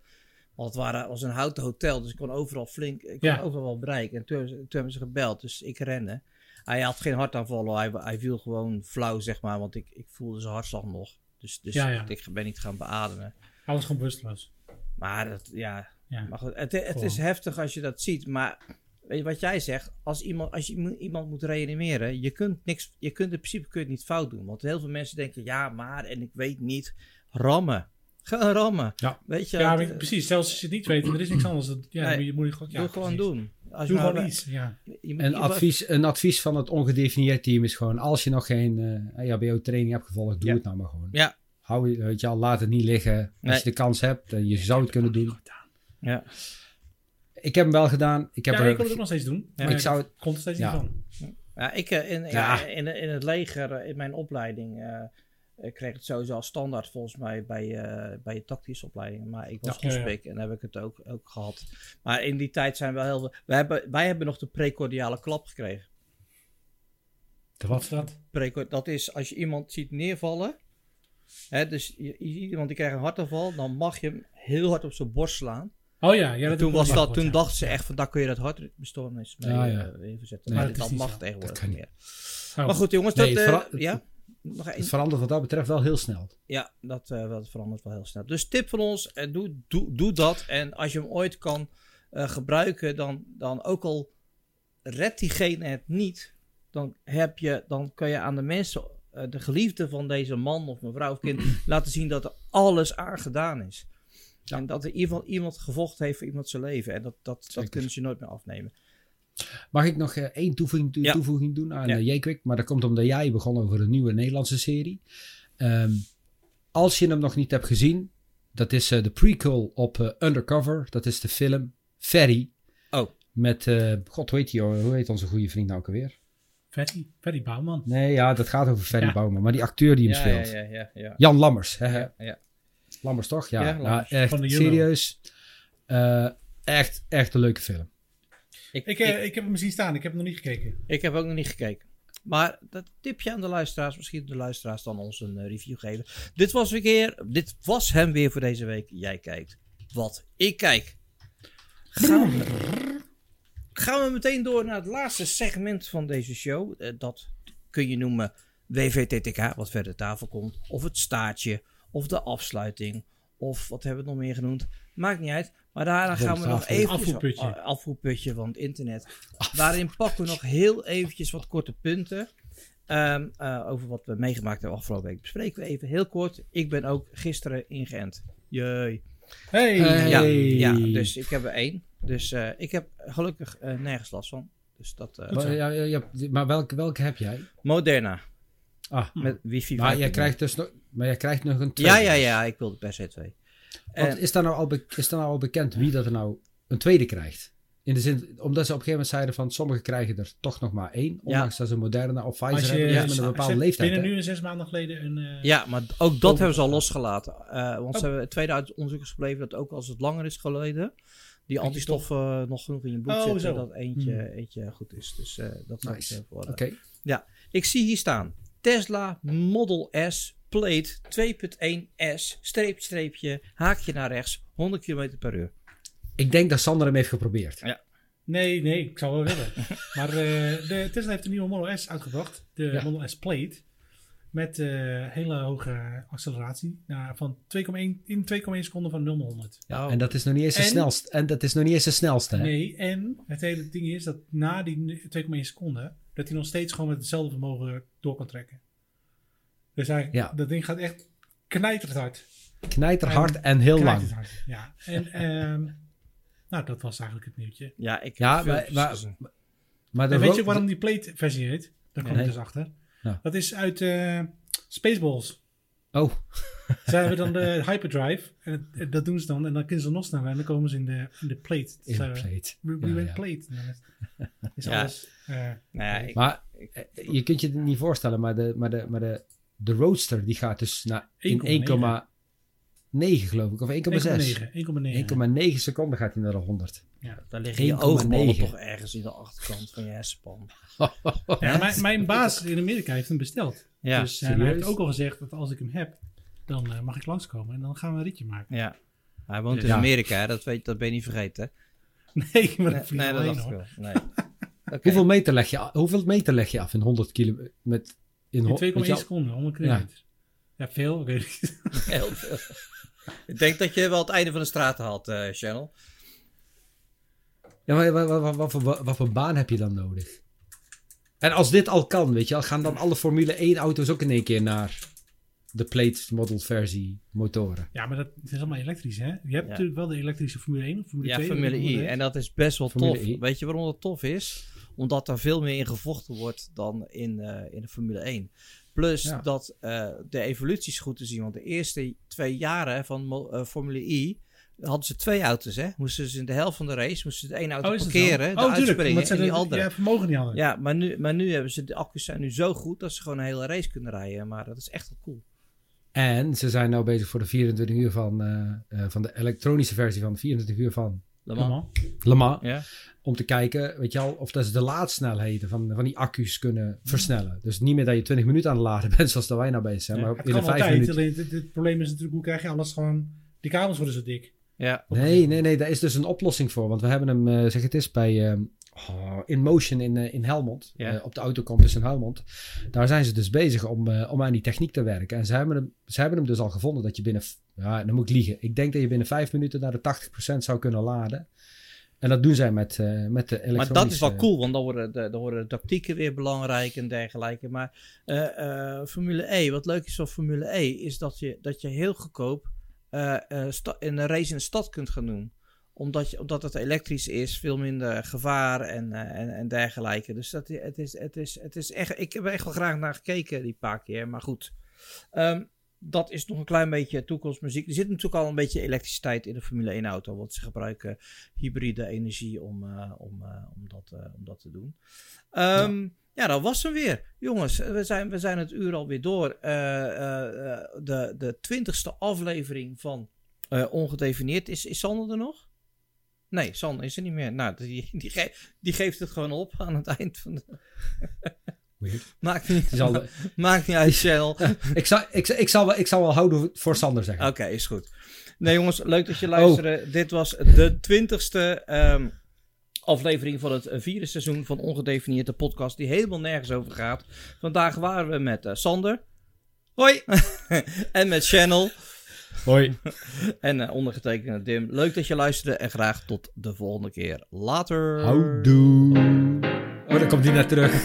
Want het waren, was een houten hotel, dus ik kon overal flink, ik kon Ja. overal wel bereiken. En toen, hebben ze- toen hebben ze gebeld, dus ik rende. Hij had geen hartaanvallen, hij, hij viel gewoon flauw, zeg maar, want ik, ik voelde zijn hartslag nog. Dus, dus Ja, ik ben niet gaan beademen. Hij was gewoon bewusteloos. Maar dat, ja, maar goed, het, het is heftig als je dat ziet. Maar weet je wat jij zegt? Als, iemand, als je iemand- moet reanimeren, je kunt, niks, je kunt in principe kun je het niet fout doen. Want heel veel mensen denken, ja, maar, en ik weet niet, rammen. Gewoon rammen. Ja. Weet je, Ja, het- maar precies. Zelfs als je het niet weet, er is niks anders. Dat, ja, Nee. moet je, moet je gewoon, ja, doe gewoon precies. doen. Als Doe je maar- gewoon iets. Ja. je moet- Een je- advies, een advies van het ongedefinieerd team is gewoon... als je nog geen eh EHBO-training hebt gevolgd, doe Ja. het nou maar gewoon. Ja, Hou, je- weet je al, laat het niet liggen. Als Nee. je de kans hebt en je zou het kunnen doen. ja. Ik heb hem wel gedaan. Ik heb ja, er- ik wil het ook nog steeds doen. Maar ik zou het- komt er steeds ja. niet van. Ja, ik eh, in, Ja. in, in, in het leger, eh, in mijn opleiding, eh, ik kreeg het sowieso als standaard volgens mij bij, eh, bij je tactische opleiding. Maar ik was Ja, ja, ja. hospik en heb ik het ook, ook gehad. Maar in die tijd zijn wel heel veel... Wij hebben, wij hebben nog de precordiale klap gekregen. De Wat is dat? Preco- dat is als je iemand ziet neervallen. Hè, dus je, iemand die krijgt een hartaanval, dan mag je hem heel hard op zijn borst slaan. Oh ja, ja dat toen was dat, toen dachten ze echt van daar kun je dat hartbestoornis mee Ja, eh, ja. Nee, maar dat mag zo. tegenwoordig Dat niet meer. Oh. Maar goed jongens, Nee, dat, het eh, vera- ja, nog Het verandert wat dat betreft wel heel snel. Ja, dat, eh, dat verandert wel heel snel. Dus tip van ons, eh, doe, doe, doe dat. En als je hem ooit kan gebruiken, dan, dan ook al redt diegene het niet, dan, heb je, dan kan je aan de mensen, de geliefde van deze man of mevrouw of kind, laten zien dat er alles aan gedaan is. Ja. En dat er iemand, iemand gevochten heeft voor iemand zijn leven. En dat, dat, dat kunnen ze je nooit meer afnemen. Mag ik nog eh, één toevoeging, toe- Ja. toevoeging doen aan Ja. ja. J-Quick? Maar dat komt omdat jij begon over een nieuwe Nederlandse serie. Ehm, als je hem nog niet hebt gezien, dat is eh, de prequel op eh, Undercover. Dat is de film Ferry. Oh. Met, eh, god hoe heet die, joh? hoe heet onze goede vriend nou ook alweer? Ferry, Ferry Bouwman. Nee, ja, dat gaat over Ferry Ja. Bouwman. Maar die acteur die hem Ja, speelt. ja, ja, ja, ja. Jan Lammers. Hè, hè? Ja, ja. Lammers toch? Ja, Ja, Nou, echt de Juno. serieus. Eh, echt, echt een leuke film. Ik, Ik, ik, eh, ik heb hem zien staan, ik heb hem nog niet gekeken. Ik heb ook nog niet gekeken. Maar dat tipje aan de luisteraars, misschien de luisteraars dan ons een eh, review geven. Dit was weer, dit was hem weer voor deze week. Jij kijkt wat ik kijk. Gaan we, gaan we meteen door naar het laatste segment van deze show. Eh, dat kun je noemen WVTTK, wat verder de tafel komt. Of het staartje, of de afsluiting. Of wat hebben we nog meer genoemd? Maakt niet uit. Maar daarna gaan we nog even... Afvoerputje. afvoerputje van het internet. Daarin pakken we nog heel eventjes wat korte punten. Ehm, eh, over wat we meegemaakt hebben afgelopen week. Bespreken we even heel kort. Ik ben ook gisteren ingeënt. Jee. Hey! Hey. Ja, ja, dus ik heb er één. Dus eh, ik heb gelukkig eh, nergens last van. Dus dat... eh, Maar, ja, ja, ja, maar welke, welke heb jij? Moderna. Ah, Met wifi. maar jij 5.0. krijgt dus nog, maar jij krijgt nog een tweede. Ja, ja, ja. Ik wilde per se twee. Want En- is, daar nou al is daar nou al bekend wie dat er nou een tweede krijgt? In de zin, omdat ze op een gegeven moment zeiden van sommigen krijgen er toch nog maar één. Ondanks dat ze Moderna of Pfizer Als je hebben ja, met een bepaalde leeftijd. binnen hè? nu en zes maanden geleden een... eh, Ja, maar ook dat hebben ze al losgelaten. Eh, want Oh. ze hebben tweede uit onderzoek is gebleven dat ook als het langer is geleden, die antistoffen eh, nog genoeg in je bloed Oh, zitten, zo. dat eentje, eentje goed is. Dus eh, dat zou ik Nice. voor. Oké. Ik zie hier staan Tesla Model S Plate 2.1S streep streepje haakje naar rechts 100 km per uur. Ik denk dat Sander hem heeft geprobeerd. Ja. Nee, nee, ik zou wel willen. maar eh, de Tesla heeft een nieuwe Model S uitgebracht. De Ja. Model S Plate. Met eh, hele hoge acceleratie. Nou, van 2,1 in 2,1 seconden van 0 naar 100. Ja, Oh. En dat is nog niet eens de En- snelste. En dat is nog niet eens de snelste. Hè? Nee, en het hele ding is dat na die 2,1 seconden... dat hij nog steeds gewoon met hetzelfde vermogen door kan trekken. Dus hij, Ja. dat ding gaat echt knijterend hard. Knijterhard en heel lang. Ja, en ehm, nou, dat was eigenlijk het nieuwtje. Ja, ik Ja, maar- maar- gezien. Maar de En weet je waarom die plate versie heet? Daar kwam Nee. ik dus achter. Ja. Dat is uit eh, Spaceballs. Oh, Ze hebben dan de hyperdrive. En het- dat doen ze dan. En dan kunnen ze nog sneller. En dan komen ze in de, in de plate. in de plate. We, we Ja, went ja. plate. En dan is, alles... Nou ja, ik, Maar eh, je kunt je het niet voorstellen, maar de, maar de, maar de de Roadster die gaat dus naar in 1,9. 1,9 geloof ik. Of 1,6. 1,9. 1,9 seconden gaat hij naar de 100. Daar liggen je 1,9. oogballen toch ergens in de achterkant van je hersenpan. Ja, mijn, mijn baas in Amerika heeft hem besteld. Ja, dus eh, hij heeft ook al gezegd dat als ik hem heb, dan eh, mag ik langskomen en dan gaan we een ritje maken. ja. Hij woont in Ja. Amerika, dat, weet, dat ben je niet vergeten. Nee, maar Nee, dat nee, ik dat alleen dacht ik hoor. wel. Nee. Oké. Hoeveel, meter leg je, af- hoeveel meter leg je af in 100 kilometer? Met, in In ho- 2,1 weet je al- seconden, 100 kilometer. Ja, veel, ik weet. Heel veel. Ik denk dat je wel het einde van de straat had, eh Channel. Ja, maar wat, wat, wat, wat, voor- wat, wat voor baan heb je dan nodig? En als dit al kan, weet je gaan dan alle Formule 1 auto's ook in één keer naar de plate model versie motoren? Ja, maar dat het is allemaal elektrisch, hè? Je hebt Ja. natuurlijk wel de elektrische Formule 1 of Formule Ja, 2. Formule hoe I. heet. En dat is best wel Formule tof. I. Weet je waarom dat tof is? Omdat er veel meer in gevochten wordt dan in, eh, in de Formule 1. Plus Ja. dat eh, de evolutie is goed te zien. Want de eerste twee jaren van eh, Formule I hadden ze twee auto's. Hè? Moesten ze in de helft van de race moesten ze de ene auto Oh, parkeren, de Oh, uitspringen en die de- andere. Ja, vermogen niet hadden. Ja, maar nu, maar nu hebben ze, de accu's zijn nu zo goed dat ze gewoon een hele race kunnen rijden. Maar dat is echt wel cool. En ze zijn nou bezig voor de 24 uur van, van de elektronische versie van 24 uur van Le Mans. Le Mans. Ja? Om te kijken, weet je al, of dat ze de laadsnelheden van, van die accu's kunnen versnellen. Dus niet meer dat je 20 minuten aan het laden bent, zoals dat wij nou bezig zijn. Ja, maar het in de kan 5 altijd, minuten. alleen het, het probleem is natuurlijk, hoe krijg je alles gewoon... Die kabels worden zo dik. Ja. Nee, nee, nee, daar is dus een oplossing voor. Want we hebben hem, eh, zeg het is, bij oh, In Motion in, eh, in Helmond. Ja. op de autocampus in Helmond. Daar zijn ze dus bezig om, eh, om aan die techniek te werken. En ze hebben, hem, ze hebben hem dus al gevonden dat je binnen... Ja, dan moet ik liegen. Ik denk dat je binnen 5 minuten naar de 80% zou kunnen laden. En dat doen zij met, eh, met de elektronische... Maar dat is wel cool, want dan worden de, dan worden de tactieken weer belangrijk en dergelijke. Maar eh, eh, Formule E, wat leuk is van Formule E, is dat je, dat je heel goedkoop sta- een race in de stad kunt gaan doen. Omdat, je, omdat het elektrisch is, veel minder gevaar en, en, en dergelijke. Dus dat, het is, het is, het is echt, ik heb er echt wel graag naar gekeken die paar keer, maar goed. Ehm, dat is nog een klein beetje toekomstmuziek. Er zit natuurlijk al een beetje elektriciteit in de Formule 1 auto. Want ze gebruiken hybride energie om, eh, om, eh, om, dat, eh, om dat te doen. Ehm, ja. dat was hem weer. Jongens, we zijn, we zijn het uur alweer door. De, de twintigste aflevering van eh, Ongedefinieerd. Is, is Sander er nog? Nee, Sander is er niet meer. Nou, die, die, ge- die geeft het gewoon op aan het eind van de... Weird. Maakt niet, maakt niet uit, Channel. ik, zou, ik, ik, zou wel, ik zou wel houden voor Sander zeggen. Oké, is goed. Nee, jongens, leuk dat je luisterde. Dit was de twintigste ehm, aflevering van het eh, vierde seizoen van Ongedefinieerd, de podcast die helemaal nergens over gaat. Vandaag waren we met eh, Sander. Hoi! en met Channel. Hoi. En eh, ondergetekende Dim. Leuk dat je luisterde en graag tot de volgende keer. Later. Houdoe. Oh, dan komt die net terug.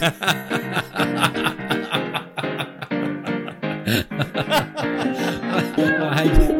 Hahaha.